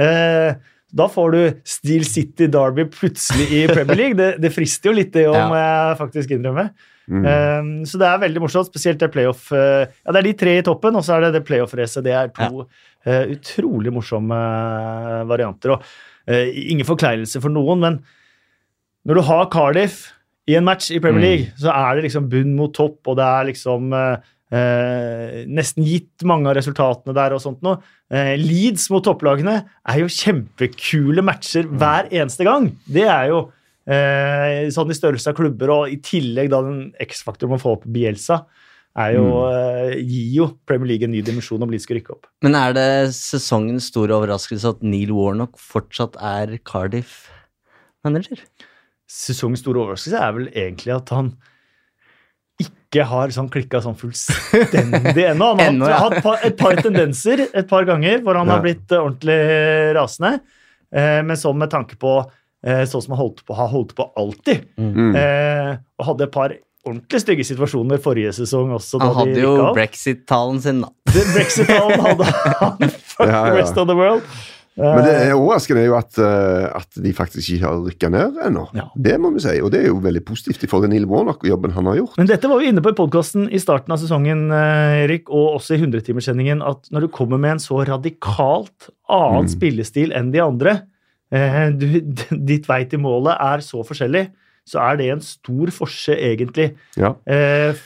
Eh, da får du Steel City Derby plutselig i Premier League. Det, det frister jo litt, det om Ja. jeg faktisk innrømme. Mm. Um, så det er veldig morsomt, spesielt det playoff uh, Ja, det er de tre i toppen, og så er det det playoff-racet. Det er to eh, utrolig morsomme eh, varianter. Og uh, ingen forkleinelse for noen, men når du har Cardiff i en match i Premier Mm. League, så er det liksom bunn mot topp, og det er liksom eh, eh, nesten gitt mange av resultatene der og sånt noe. Eh, Leeds mot topplagene er jo kjempekule matcher hver eneste gang. Det er jo eh, sånn i størrelse av klubber, og i tillegg da den X-faktoren man får opp Bielsa, er jo, eh, gir jo Premier League en ny dimensjon om blir skal rykke opp. Men er det sesongens store overraskelse at Neil Warnock fortsatt er Cardiff-manager? Sesongens store overraskelse er vel egentlig at han ikke har sånn klikka sånn fullstendig ennå. Han har Ennå, ja. hatt et par, tendenser et par ganger hvor han Ja. har blitt eh, ordentlig rasende. Eh, men så med tanke på sånn som han holdt på, har holdt på alltid. Mm. Eh, og hadde et par ordentlig stygge situasjoner forrige sesong også. da Han de hadde jo brexit-talen sin, da. Brexit-talen hadde han. Fuck Ja, the ja. rest of the world. Men det Eh, er overraskende er jo at, eh, at de faktisk ikke har rykka ned ennå. Ja. Det må vi si, og det er jo veldig positivt i forhold til Neil Warnock og jobben han har gjort. Men dette var vi inne på i podkasten i starten av sesongen, eh, Erik, og også i 100-timerssendingen, at når du kommer med en så radikalt annen Mm. spillestil enn de andre, eh, du, ditt vei til målet er så forskjellig, så er det en stor forskjell, egentlig. Ja. Eh,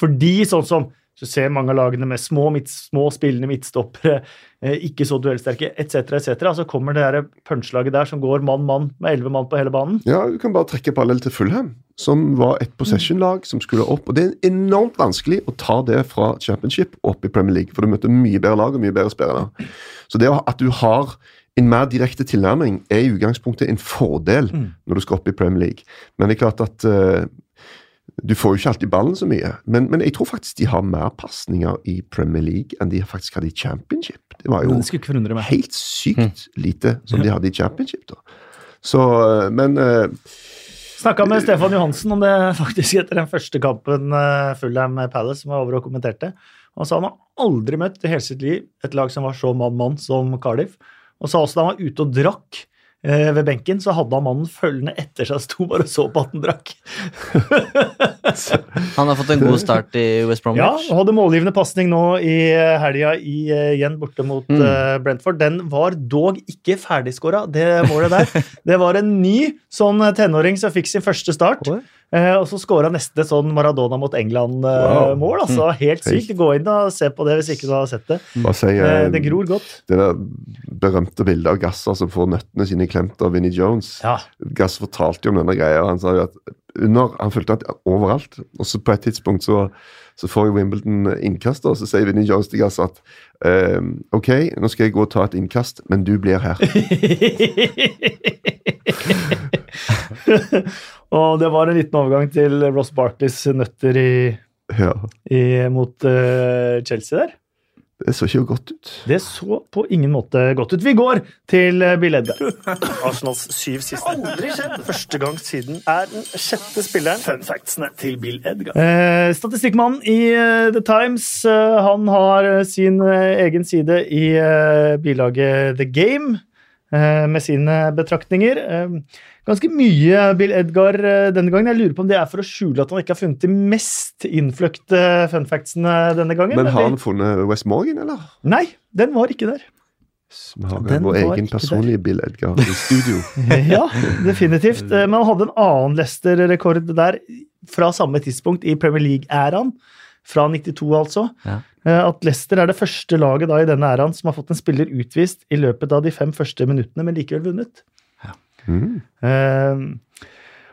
fordi sånn som så ser mange av lagene med små, midt, små spillende midtstoppere, eh, ikke så duellsterke, etc., etc., så kommer det der punchlaget der som går mann-mann med elleve mann på hele banen. Ja, Du kan bare trekke parallell til Fulham, som var et possession-lag som skulle opp. og Det er enormt vanskelig å ta det fra championship opp i Premier League, for du møter mye bedre lag og mye bedre spillere. Så det at du har en mer direkte tilnærming, er i utgangspunktet en fordel Mm. når du skal opp i Premier League. Men det er klart at uh, du får jo ikke alltid ballen så mye. Men, men jeg tror faktisk de har mer pasninger i Premier League enn de faktisk hadde i championship. Det var jo Det helt sykt lite som de hadde i championship. da. Så, eh, men uh, Snakka med Stefan Johansen om det faktisk etter den første kampen uh, Fulham Palace, som var over og kommenterte. Han sa han har aldri møtt i hele sitt liv et lag som var så mann-mann som Cardiff. Og sa også da han var ute og drakk eh, ved benken, så hadde han mannen følgende etter seg, sto bare og så på at han drakk. Han har fått en god start i West Bromwich. Ja, og hadde målgivende pasning nå i eh, helga eh, igjen borte mot Mm. uh, Brentford. Den var dog ikke ferdigskåra, det målet der. Det var en ny sånn tenåring som fikk sin første start. Oi. Eh, og så skåra neste sånn Maradona mot England-mål. Wow. altså Helt sykt. Gå inn og se på det hvis ikke du har sett det. sier Eh, eh, det gror godt. det der berømte bildet av Gasser som får nøttene sine klemt av Vinnie Jones. Ja. Gass fortalte jo om denne greia. Han sa jo at under, han følte at overalt. Og så på et tidspunkt så, så får jo Wimbledon innkast, og så sier Vinnie Gass at ehm, OK, nå skal jeg gå og ta et innkast, men du blir her. og det var en liten overgang til Ross Barkleys nøtter i, Ja, i, mot uh, Chelsea der. Det så ikke godt ut. Det så på ingen måte godt ut. Vi går til billeddet. Bill Edgar. Arsenals syv siste. Aldri skjedd! Første gang siden er den sjette spilleren. Fun factsene til Bill Edgar. Eh, statistikkmannen i eh, The Times eh, han har eh, sin eh, egen side i eh, bilaget The Game eh, med sine betraktninger. Eh, ganske mye Bill Edgar eh, denne gangen. Jeg lurer på om det er for å skjule at han ikke har funnet de mest innfløkte fun factsene denne gangen. Men har han funnet West Morgan, eller? Nei, den var ikke der. Den vår egen personlige der. Bill Edgar i studio. Ja, definitivt. Eh, Men han hadde en annen Leicester-rekord der fra samme tidspunkt i Premier League-æraen. Fra 92, altså. Ja. Eh, At Leicester er det første laget da i denne æraen som har fått en spiller utvist i løpet av de fem første minuttene, men likevel vunnet. Mm. Eh,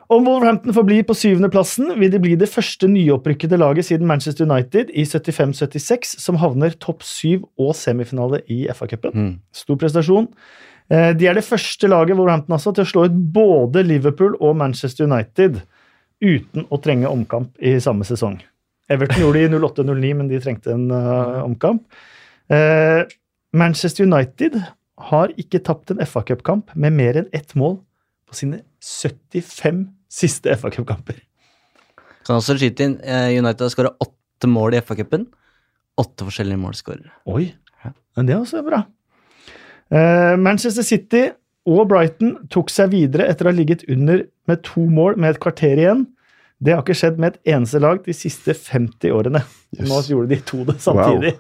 Om Wolverhampton får bli på syvendeplassen, vil de bli det første nyopprykkede laget siden Manchester United i 75-76 som havner topp syv og semifinale i FA-cupen. Mm. Stor prestasjon. Eh, De er det første laget Wolverhampton altså, til å slå ut både Liverpool og Manchester United uten å trenge omkamp i samme sesong. Everton gjorde det i 08-09, men de trengte en uh, omkamp. Eh, Manchester United har ikke tapt en FA-cupkamp med mer enn ett mål på sine 75 siste FA-cupkamper. Kan også skyte inn eh, United har skåra åtte mål i FA-cupen. Åtte forskjellige målskårere. Oi, men det er også bra. Eh, Manchester City og Brighton tok seg videre etter å ha ligget under med to mål med et kvarter igjen. Det har ikke skjedd med et eneste lag de siste 50 årene. Yes. Nå gjorde de to det samtidig.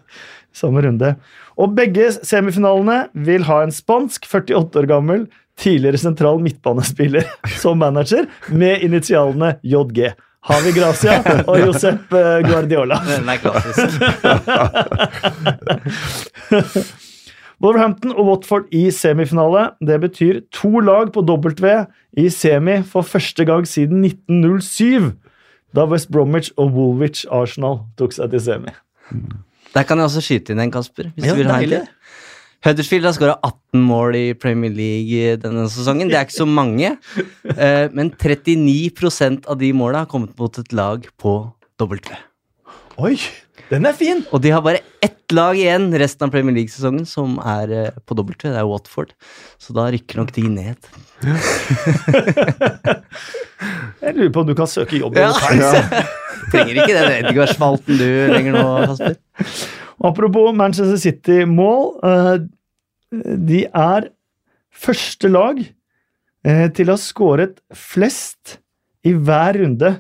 Samme runde. Og begge semifinalene vil ha en spansk, 48 år gammel, tidligere sentral midtbanespiller som manager, med initialene JG. Havi Gracia og Josep eh, Guardiola. Den er klassisk. Wolverhampton og Watford i semifinale. Det betyr to lag på W i semi for første gang siden 1907. Da West Bromwich og Woolwich Arsenal tok seg til semi. Der kan jeg også skyte inn en, Kasper. Hvis Ja, du vil ha en Huddersfield har skåra 18 mål i Premier League denne sesongen. Det er ikke så mange, eh, men 39% av de måla har kommet mot et lag på W. Oi, den er fin! Og de har bare ett lag igjen resten av Premier League-sesongen som er eh, på W. Det er Watford. Så da rykker nok de ned. Jeg lurer på om du kan søke jobb Ja. Trenger ikke den Edgar-spalten du lenger nå, Kasper. Apropos Manchester City-mål. eh, De er første lag eh, til å ha skåret flest i hver runde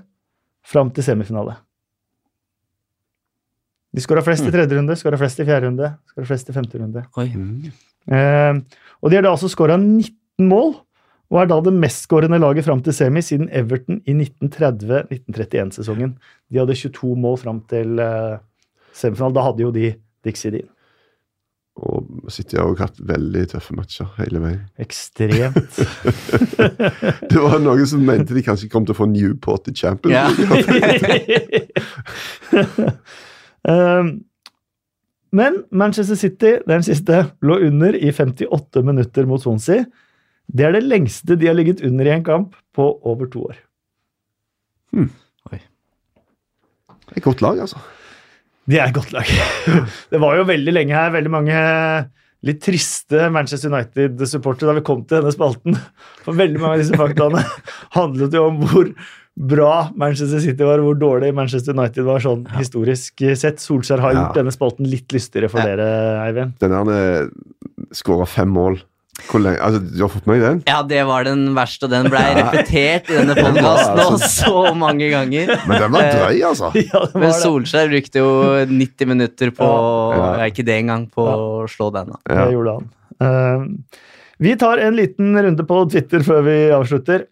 fram til semifinale. De skåra flest i tredje runde, skåra flest i fjerde runde, skåra flest i femte runde. Oi. Eh, og de har da altså skåra 19 mål, og er da det mestskårende laget fram til semi siden Everton i 1930-1931-sesongen. De hadde 22 mål fram til uh, semifinalen. Da hadde jo de Dixie Dean. Og City har også hatt veldig tøffe matcher hele veien. Ekstremt. Det var noen som mente de kanskje kom til å få Newport i Champions. League. um, men Manchester City, den siste, lå under i 58 minutter mot Swansea. Det er det lengste de har ligget under i en kamp på over to år. Et godt lag, altså. De er et godt lag. Det var jo veldig lenge her veldig mange litt triste Manchester United-supportere da vi kom til denne spalten. For veldig mange av disse faktaene handlet jo om hvor bra Manchester City var, hvor dårlig Manchester United var sånn historisk sett. Solskjær har Ja. gjort denne spalten litt lystigere for Ja. dere, Eivind. Den der skåra fem mål. Hvor lenge, altså, Du har fått med deg den? Ja, det var den verste, og den ble repetert i denne podkasten altså- så mange ganger. Men den var drøy, altså. Ja, var Men. Solskjær brukte jo 90 minutter på Ja. ja, Ikke det engang, på å slå den. da. Ja. Det gjorde han. Uh, vi tar en liten runde på Twitter før vi avslutter.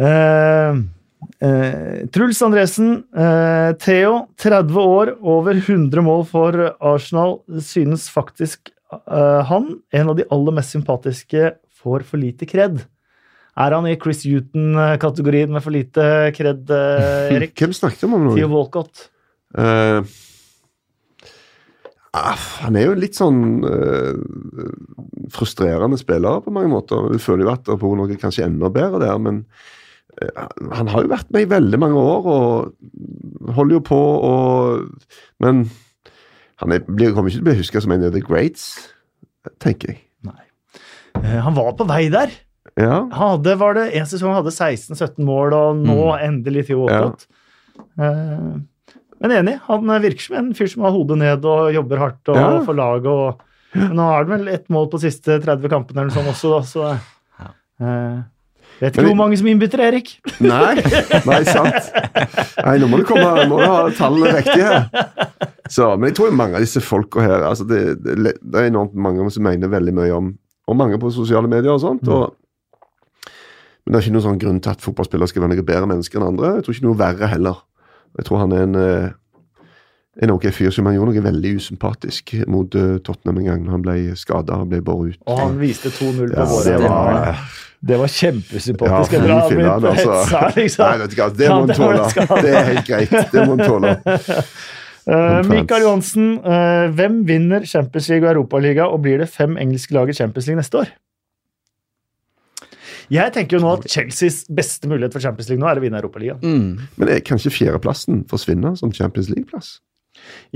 Uh, eh, Truls Andresen, eh, Theo, 30 år, over 100 mål for Arsenal, synes faktisk han, en av de aller mest sympatiske, får for lite kred. Er han i Chris Huton-kategorien med for lite kred, eh, Erik? Hvem snakket om Theo nå? Walcott. Uh, han er jo en litt sånn uh, frustrerende spiller på mange måter. Du føler jo at Apollo er kanskje enda bedre der, men eh, han har jo vært med i veldig mange år og holder jo på og Men han er, blir, kommer ikke til å bli huska som en av the greats, tenker jeg. Nei. han var på vei der. Ja. Han hadde, var det en sesong han hadde 16-17 mål, og nå endelig Theo Walcott. Ja. men enig, han virker som en fyr som har hodet ned og jobber hardt og Ja. for laget. Og, men nå har han vel ett mål på siste 30 kampene eller noe sånt også, da, så eh, Vet ikke Men- hvor mange som innbytter, Erik. Nei, nei, sant. Nei, nå må du komme, må du ha tallene riktige her. Så, men jeg tror mange av disse folka her altså det, det, det er enormt mange som mener veldig mye om Og mange på sosiale medier og sånt. Og, men det er ikke noen sånn grunn til at fotballspillere skal være noe bedre mennesker enn andre. Jeg tror ikke noe verre heller. Jeg tror han er en eh, en ok fyr som han gjorde noe veldig usympatisk mot eh, Tottenham en gang han ble skada og ble båret ut. Og han viste 2-0 på Ja, våre. det var det var kjempesympatisk. Ja, altså. hetsa, liksom. Nei, vet du hva, det må han tåle. Det er helt greit. Det må han tåle. Uh. Mikael Johansen, uh, hvem vinner Champions League og Europaliga, og blir det fem engelske lag i Champions League neste år? Jeg tenker jo nå at Chelseas beste mulighet for Champions League nå er å vinne Europaligaen. Mm. Men er kanskje fjerdeplassen forsvinner som Champions League-plass?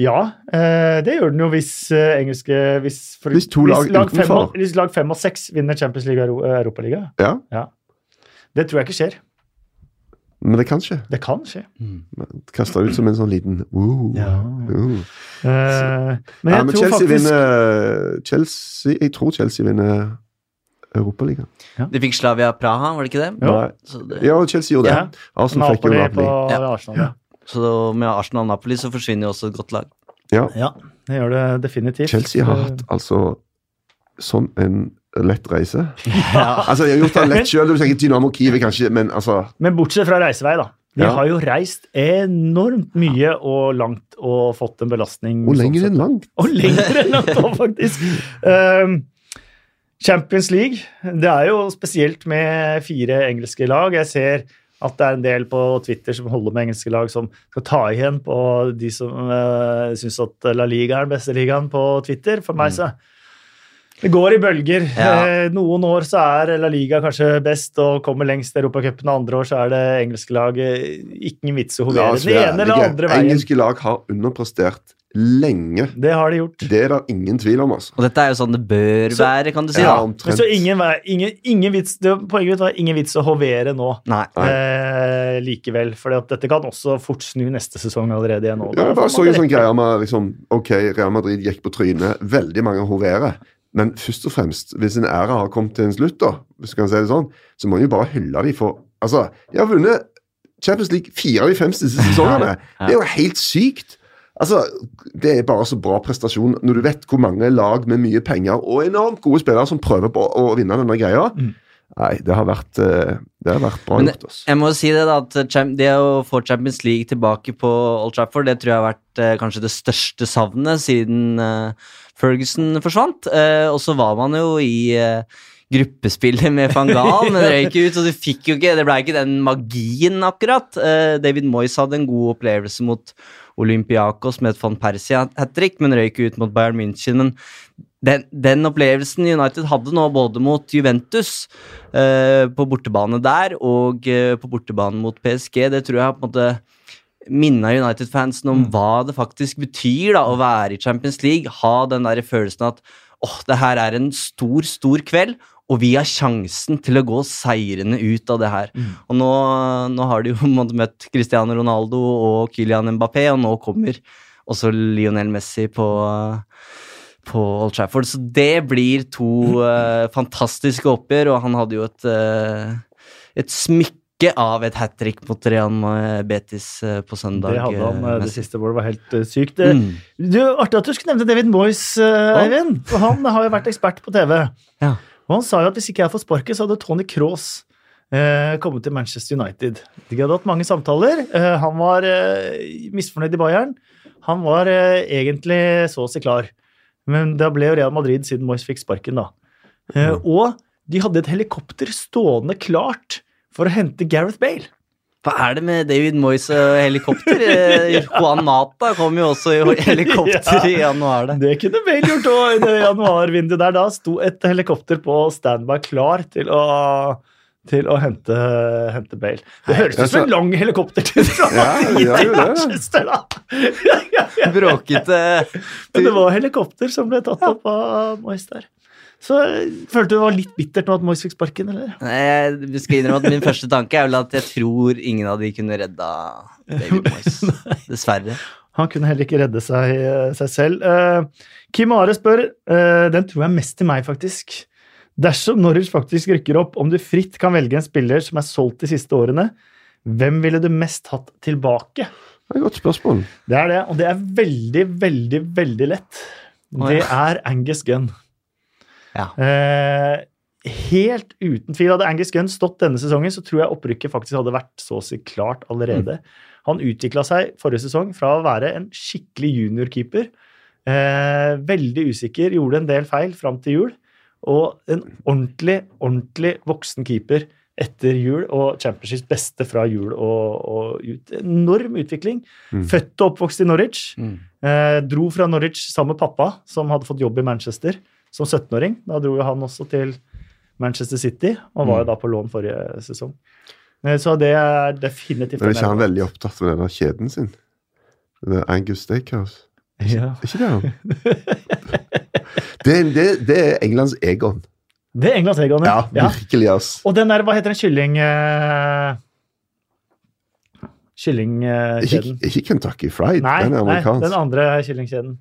Ja, eh, det gjør den jo hvis engelske Hvis, for, Hvis to lag fem, utenfor. og, hvis lag fem og seks vinner Champions League og Europaliga. Ja. Ja, Det tror jeg ikke skjer. Men det kan skje. Det kan skje. Kasta ut som en sånn liten uh, Ja. uh. Eh, men Ja, jeg men tror Chelsea faktisk vinner Chelsea, Jeg tror Chelsea vinner Europaligaen. De fikk Slavia Praha, var det ikke det? Jo. Så, det, Ja, Chelsea gjorde det. Ja. Arsenal fikk jo Napoli Ja. Arsenal. Ja. så med Arsenal og Napoli så forsvinner jo også et godt lag. Ja. ja, det gjør det definitivt. Chelsea har hatt altså sånn en lett reise. Ja. Altså, jeg har gjort det lett sjøl. Du tenker Dynamo Kiev kanskje Men altså Men bortsett fra reisevei, da. Vi Ja. har jo reist enormt mye og langt og fått en belastning. Og sånn lenger sett. enn langt? Og lenger enn langt òg, faktisk. Um, Champions League. Det er jo spesielt med fire engelske lag. Jeg ser at det er en del på Twitter som holder med engelske lag, som skal ta igjen på de som uh, syns at La Liga er den beste ligaen på Twitter. For meg så Det går i bølger. Ja. Eh, Noen år så er La Liga kanskje best og kommer lengst i Europacupen, andre år så er det engelske lag eh, ikke en vits å hovere oss den ene eller andre veien. Engelske lag har underprestert lenge. Det har de gjort. Det er det ingen tvil om, altså. Og dette er jo sånn det bør Så- være, kan du si. Ja, da. Men så ingen, ingen, ingen vits, det, Poenget mitt var ingen vits å hovere nå Nei. Nei. eh, likevel. For dette kan også fort snu neste sesong allerede igjen. Nå, Ja, jeg får bare så en sånn greie med liksom, Ok, Real Madrid gikk på trynet. Veldig mange hoverer. Men først og fremst, hvis en æra har kommet til en slutt, da, hvis du kan si det sånn, så må en jo bare hylle dem for Altså, de har vunnet Champions League fire av de fem siste sesongene. Det er jo helt sykt. Altså, Det er bare så bra prestasjon når du vet hvor mange lag med mye penger og enormt gode spillere som prøver på å vinne denne greia. Mm. Nei, det har vært, eh, det har vært bra Men gjort. Også. Jeg må si det da, at det å få Champions League tilbake på Old Trafford, det tror jeg har vært eh, kanskje det største savnet siden eh, Ferguson forsvant. Eh, og så var man jo i eh, gruppespillet med van Gaal, men røyk ut, og du fikk jo ikke Det ble ikke den magien, akkurat. Eh, David Moyes hadde en god opplevelse mot Olympiakos med et van Persie-hat trick, men røyk ut mot Bayern München. Men den, den opplevelsen United hadde nå, både mot Juventus eh, på bortebane der og eh, på bortebane mot PSG, det tror jeg på en måte minna United-fansen om hva det faktisk betyr da, å være i Champions League. Ha den der følelsen at åh, det her er en stor, stor kveld, og vi har sjansen til å gå seirende ut av det her. Og nå, nå har de jo møtt Cristiano Ronaldo og Kylian Mbappé, og nå kommer også Lionel Messi på på Old Trafford, så det blir to eh, fantastiske oppgjør, og han hadde jo et, uh, et smykke av et hat trick mot Real Betis eh, på søndag. Det hadde han. eh, eh, Det Messi. siste målet var helt eh, sykt. Eh, Mm. Du, Artig at du skulle nevne David Moyes, eh, Eivind. For han har jo vært ekspert på TV. Ja. Og han sa jo at hvis ikke jeg får sparket, så hadde Tony Cross eh, kommet til Manchester United. De hadde hatt mange samtaler. Eh, han var eh, misfornøyd i Bayern. Han var eh, egentlig så å si klar. Men da ble jo Real Madrid siden Moyes fikk sparken, da. Eh, og de hadde et helikopter stående klart for å hente Gareth Bale. Hva er det med David Moyes og helikopter? ja. Juan Mata kom jo også i helikopter i januar. Det. Det kunne Bale gjort òg i det januarvinduet der. Da sto et helikopter på standby klar til å, til å hente, hente Bale. Det høres ut som en lang helikoptertur fra Ja, ja. Manchester, da! Bråkete Men det var helikopter som ble tatt opp av Moyes der. Så eh, følte du det var litt bittert nå at Moyes fikk sparken, eller? Nei, Jeg skal innrømme at min første tanke er vel at jeg tror ingen av de kunne redda David Moyes. Dessverre. Han kunne heller ikke redde seg, seg selv. Uh, Kim Are spør, uh, den tror jeg mest til meg, faktisk. Dersom Norwich faktisk rykker opp, om du fritt kan velge en spiller som er solgt de siste årene, hvem ville du mest hatt tilbake? Det er et godt spørsmål. Det er det, og det er veldig, veldig, veldig lett. Det er Angus Gunn. Ja. Eh, helt uten tvil. Hadde Angus Gunn stått denne sesongen, så tror jeg opprykket faktisk hadde vært så å si klart allerede. Han utvikla seg forrige sesong fra å være en skikkelig juniorkeeper. Eh, veldig usikker, gjorde en del feil fram til jul. Og en ordentlig, ordentlig voksen keeper etter jul, og Championships beste fra jul og, og ut. Enorm utvikling. Mm. Født og oppvokst i Norwich. Mm. Eh, dro fra Norwich sammen med pappa, som hadde fått jobb i Manchester som 17-åring. Da dro jo han også til Manchester City, og var jo da på lån forrige sesong. Eh, så det er definitivt Men er ikke han veldig opptatt med denne kjeden sin? Er Angus Steakhouse. ja. Er ikke det han? det, det, det er Englands Egon. Det er Englands Egon, Ja, ja. virkelig, ass. Og den der, hva heter den kylling... Uh, Kyllingkjeden. ikke Kentucky Fried, Nei, den er nei, den andre kyllingkjeden.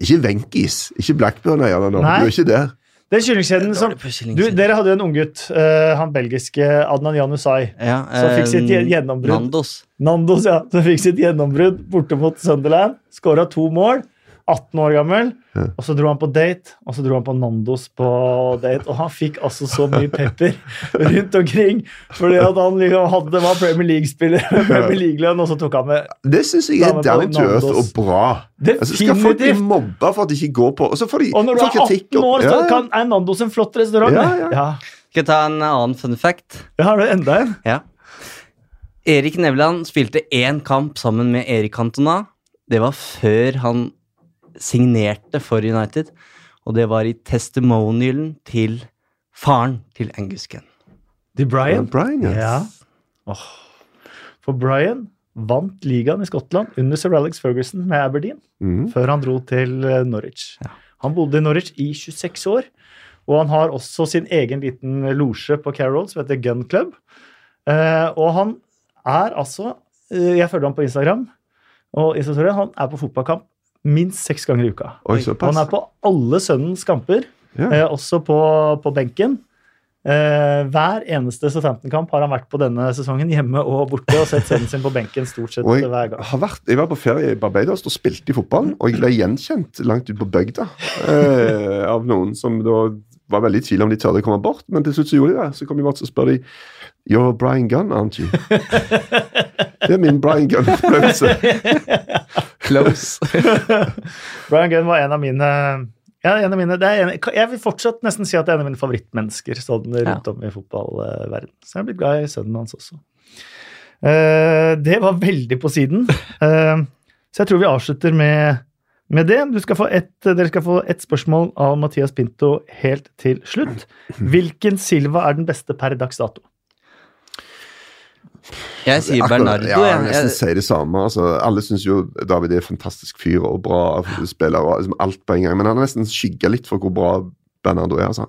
Ikke Wenkis, ikke Blackburn-eierne nå. Nei. Du er ikke der. Den kyllingkjeden som du. Dere hadde jo en unggutt, uh, han belgiske Adnan Janusai, ja, som fikk sitt eh, gjennombrudd. Nandos. Nandos, ja, som fikk sitt gjennombrudd borte mot Sunderland. Skåra to mål. 18 år gammel. Og så dro han på date, og så dro han på Nandos på date. Og han fikk altså så mye pepper rundt omkring fordi at han liksom hadde, var Premier League-spiller med Premier League-lønn, og så tok han med Det syns jeg er down to earth og bra. Altså, skal folk bli mobba for at de ikke går på Og så får de Og når du er 18 år, så kan, er Nandos en flott restaurant. Ja, ja. ja. Skal jeg ta en annen fun fact? Ja, har du enda en? Ja. Erik Nevland spilte én kamp sammen med Erik Cantona. Det var før han signerte for United. Og det var i testimonialen til faren til Angus Gunn. De Brian. Brian, yes. Ja. oh. For Brian vant ligaen i Skottland under sir Alex Ferguson med Aberdeen, mm. før han dro til Norwich. Norwich. Han bodde i Norwich i 26 år, og han har også sin egen liten losje på Carroll som heter Gun Club. Eh, og han er altså eh, Jeg følger ham på Instagram, og Instagram, han er på fotballkamp minst seks ganger i uka. Oi. Han er på alle sønnens kamper, Ja. eh, også på, på benken. Eh, hver eneste Southampton-kamp har han vært på denne sesongen, hjemme og borte, og sett sønnen sin på benken stort sett jeg, hver gang. har vært, jeg var på ferie i Barbados og spilte i fotball, og jeg ble gjenkjent langt ute på bygda eh, av noen som da var veldig i tvil om de turte å komme bort, men til slutt så gjorde de det. Så kom de bort og spør de You're Brian Gunn, aren't you? Det er min Brian Gunn-opplevelse. Close. Brian Gunn var en av mine ja, en av mine, det er en, Jeg vil fortsatt nesten si at det er en av mine favorittmennesker sånn rundt om i fotballverden. Så jeg er blitt glad i sønnen hans også. Uh, det var veldig på siden. Uh, så jeg tror vi avslutter med, med det. Du skal få et, dere skal få ett spørsmål av Mathias Pinto helt til slutt. Hvilken Silva er den beste per dags dato? Jeg sier Bernardo. Ja, jeg jeg. nesten Jeg, sier det samme. Altså, alle syns jo David er en fantastisk fyr og bra spiller. og liksom alt på en gang, Men han har nesten skygga litt for hvor bra Bernardo er. Altså.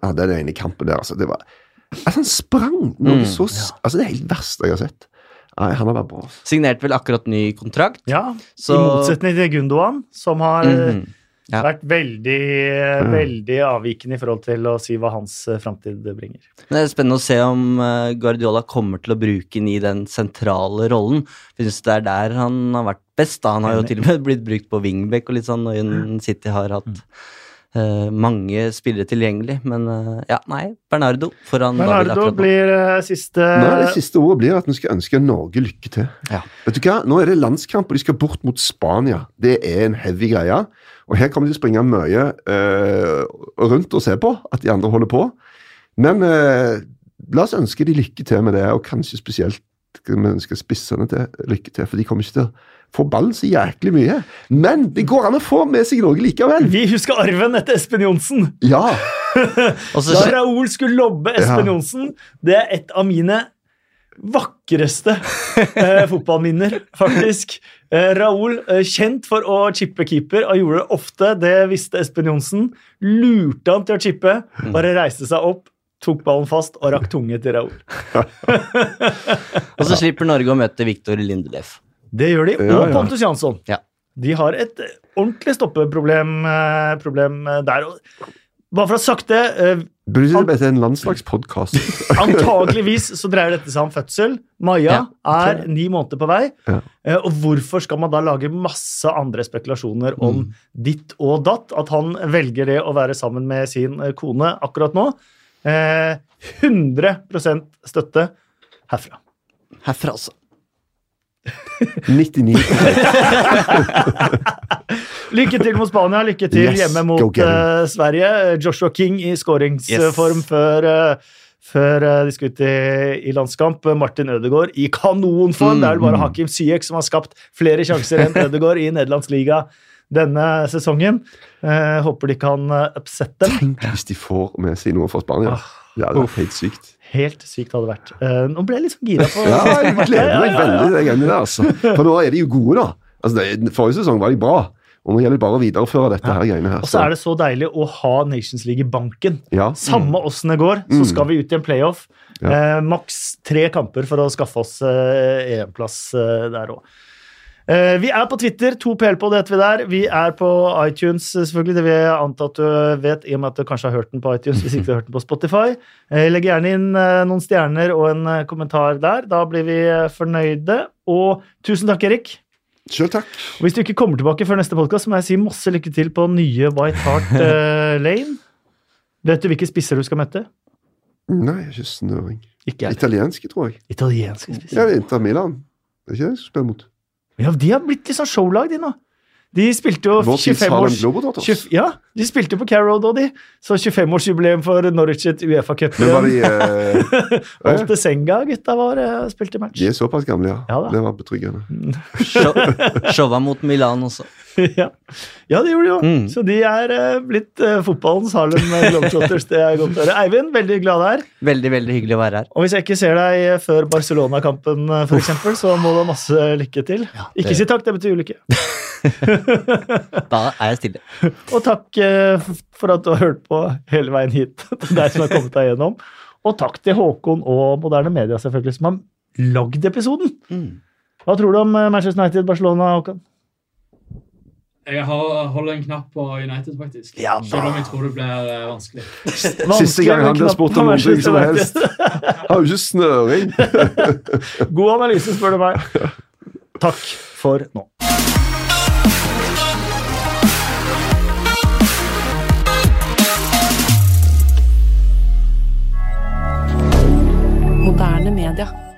Han hadde den ene kampen der. Altså, det var, altså, han sprang noe Mm, så ja. altså, Det er helt verste jeg har sett. Nei, han har vært bra. Signert signerte vel akkurat ny kontrakt. Ja, Så- I motsetning til Gundogan, som har mm -hmm. Ja. vært veldig, veldig avvikende i forhold til å si hva hans eh, framtid bringer. Men Det er spennende å se om eh, Guardiola kommer til å bruke den i den sentrale rollen. Jeg synes det er der han har vært best. da Han har jo til og med blitt brukt på wingback og litt sånn, og City har hatt Mm. Mange spillere tilgjengelig. Men eh, ja, nei, Bernardo foran Bernardo David blir uh, siste er Det siste ordet blir at vi skal ønske Norge lykke til. Ja. Vet du hva? Nå er det landskamp, og de skal bort mot Spania. Det er en heavy greie. Og her kommer de til å springe mye uh, rundt og se på at de andre holder på. Men uh, la oss ønske de lykke til med det, og kanskje spesielt vi ønsker spissene til lykke til, for de kommer ikke til å få ballen så jæklig mye. Men det går an å få med seg noe likevel. Vi husker arven etter Espen Johnsen. Ja. Og Da Raoul skulle lobbe Espen Ja. Johnsen, det er et av mine vakreste eh, fotballminner, faktisk. Eh, Raoul, eh, kjent for å chippe keeper, og gjorde det ofte. Det visste Espen Johnsen. Lurte han til å chippe, bare reiste seg opp, tok ballen fast og rakk tunge til Raoul. Og så slipper Norge å møte Victor Lindelef. Det gjør de, Ja, og ja. Pontus Jansson. Ja. De har et eh, ordentlig stoppeproblem eh, problem eh, der. Bare for å ha sagt det, Burde det blitt en landslagspodkast? Antageligvis så dreier dette seg om fødsel. Maja Ja, er ni måneder på vei. Ja. Eh, Og hvorfor skal man da lage masse andre spekulasjoner om ditt og datt? At han velger det å være sammen med sin kone akkurat nå. Eh, 100 støtte herfra. Herfra, altså. 99 Lykke til mot Spania, lykke til Yes, hjemme mot uh, Sverige. Joshua King i skåringsform Yes. før, uh, før uh, de skulle ut i, i landskamp. Martin Ødegaard i kanonform. Det er vel bare Mm. Hakim Syek som har skapt flere sjanser enn Ødegaard i nederlandsliga denne sesongen. Eh, håper de kan upsette dem. Tenk hvis de får med seg noe fra Spania. Det er helt sykt. Helt sykt hadde vært. Uh, nå ble jeg litt sånn gira på Ja, jeg gleder meg veldig det greiene der. Altså. For nå er de jo gode, da. Altså, det, forrige sesong var de bra. Og nå gjelder det bare å videreføre dette her greiene her. Og så er det så deilig å ha Nations League i banken. ja. Samme åssen det går, så Mm. skal vi ut i en playoff. Ja. Eh, Maks tre kamper for å skaffe oss eh, EM-plass eh, der òg. Eh, vi er på Twitter. 2PL-pod heter vi der. Vi er på iTunes, eh, selvfølgelig. Det vil jeg anta at du vet, i og med at du kanskje har hørt den på iTunes. hvis ikke du har hørt den på Spotify. Eh, legg gjerne inn eh, noen stjerner og en eh, kommentar der. Da blir vi eh, fornøyde. Og tusen takk, Erik. Selv takk. Og hvis du ikke kommer tilbake før neste podkast, må jeg si masse lykke til på nye White Hart eh, Lane. Vet du hvilke spisser du skal møte? Nei, jeg har ikke snøring. Italienske, tror jeg. Italienske Ja, spisser. er Inter Milan. Det er ikke det jeg skal spille mot. Ja, de har blitt litt sånn showlag, de nå. De spilte jo 25 års Globetrotters. 20 Ja, de spilte på Carrow da, de. Så 25-årsjubileum for Norwich et Uefa-cup. Uh, Olte Senga, gutta var eh, spilte match. De er såpass gamle, ja. Ja. Det var betryggende. Show, showa mot Milan også. ja. ja, det gjorde de jo. Mm. Så de er eh, blitt uh, fotballens Harlem Globetrotters. Det er godt å høre. Eivind, veldig glad her. Veldig, veldig hyggelig å være her. Og hvis jeg ikke ser deg eh, før Barcelona-kampen, f.eks., for eksempel, så må du ha masse lykke til. Ikke det- si takk, det betyr ulykke. Da er jeg stille. Og takk uh, for at du har hørt på hele veien hit til deg som har kommet deg gjennom. Og takk til Håkon og Moderne Media, selvfølgelig, som har lagd episoden. Mm. Hva tror du om Manchester United-Barcelona, Håkon? Jeg har, holder en knapp på United, faktisk. Ja. Selv om jeg tror det blir eh, vanskelig. Siste gang han blir spurt om noe som helst. Har jo ikke snøring. God analyse, spør du meg. Takk for nå. Moderne media.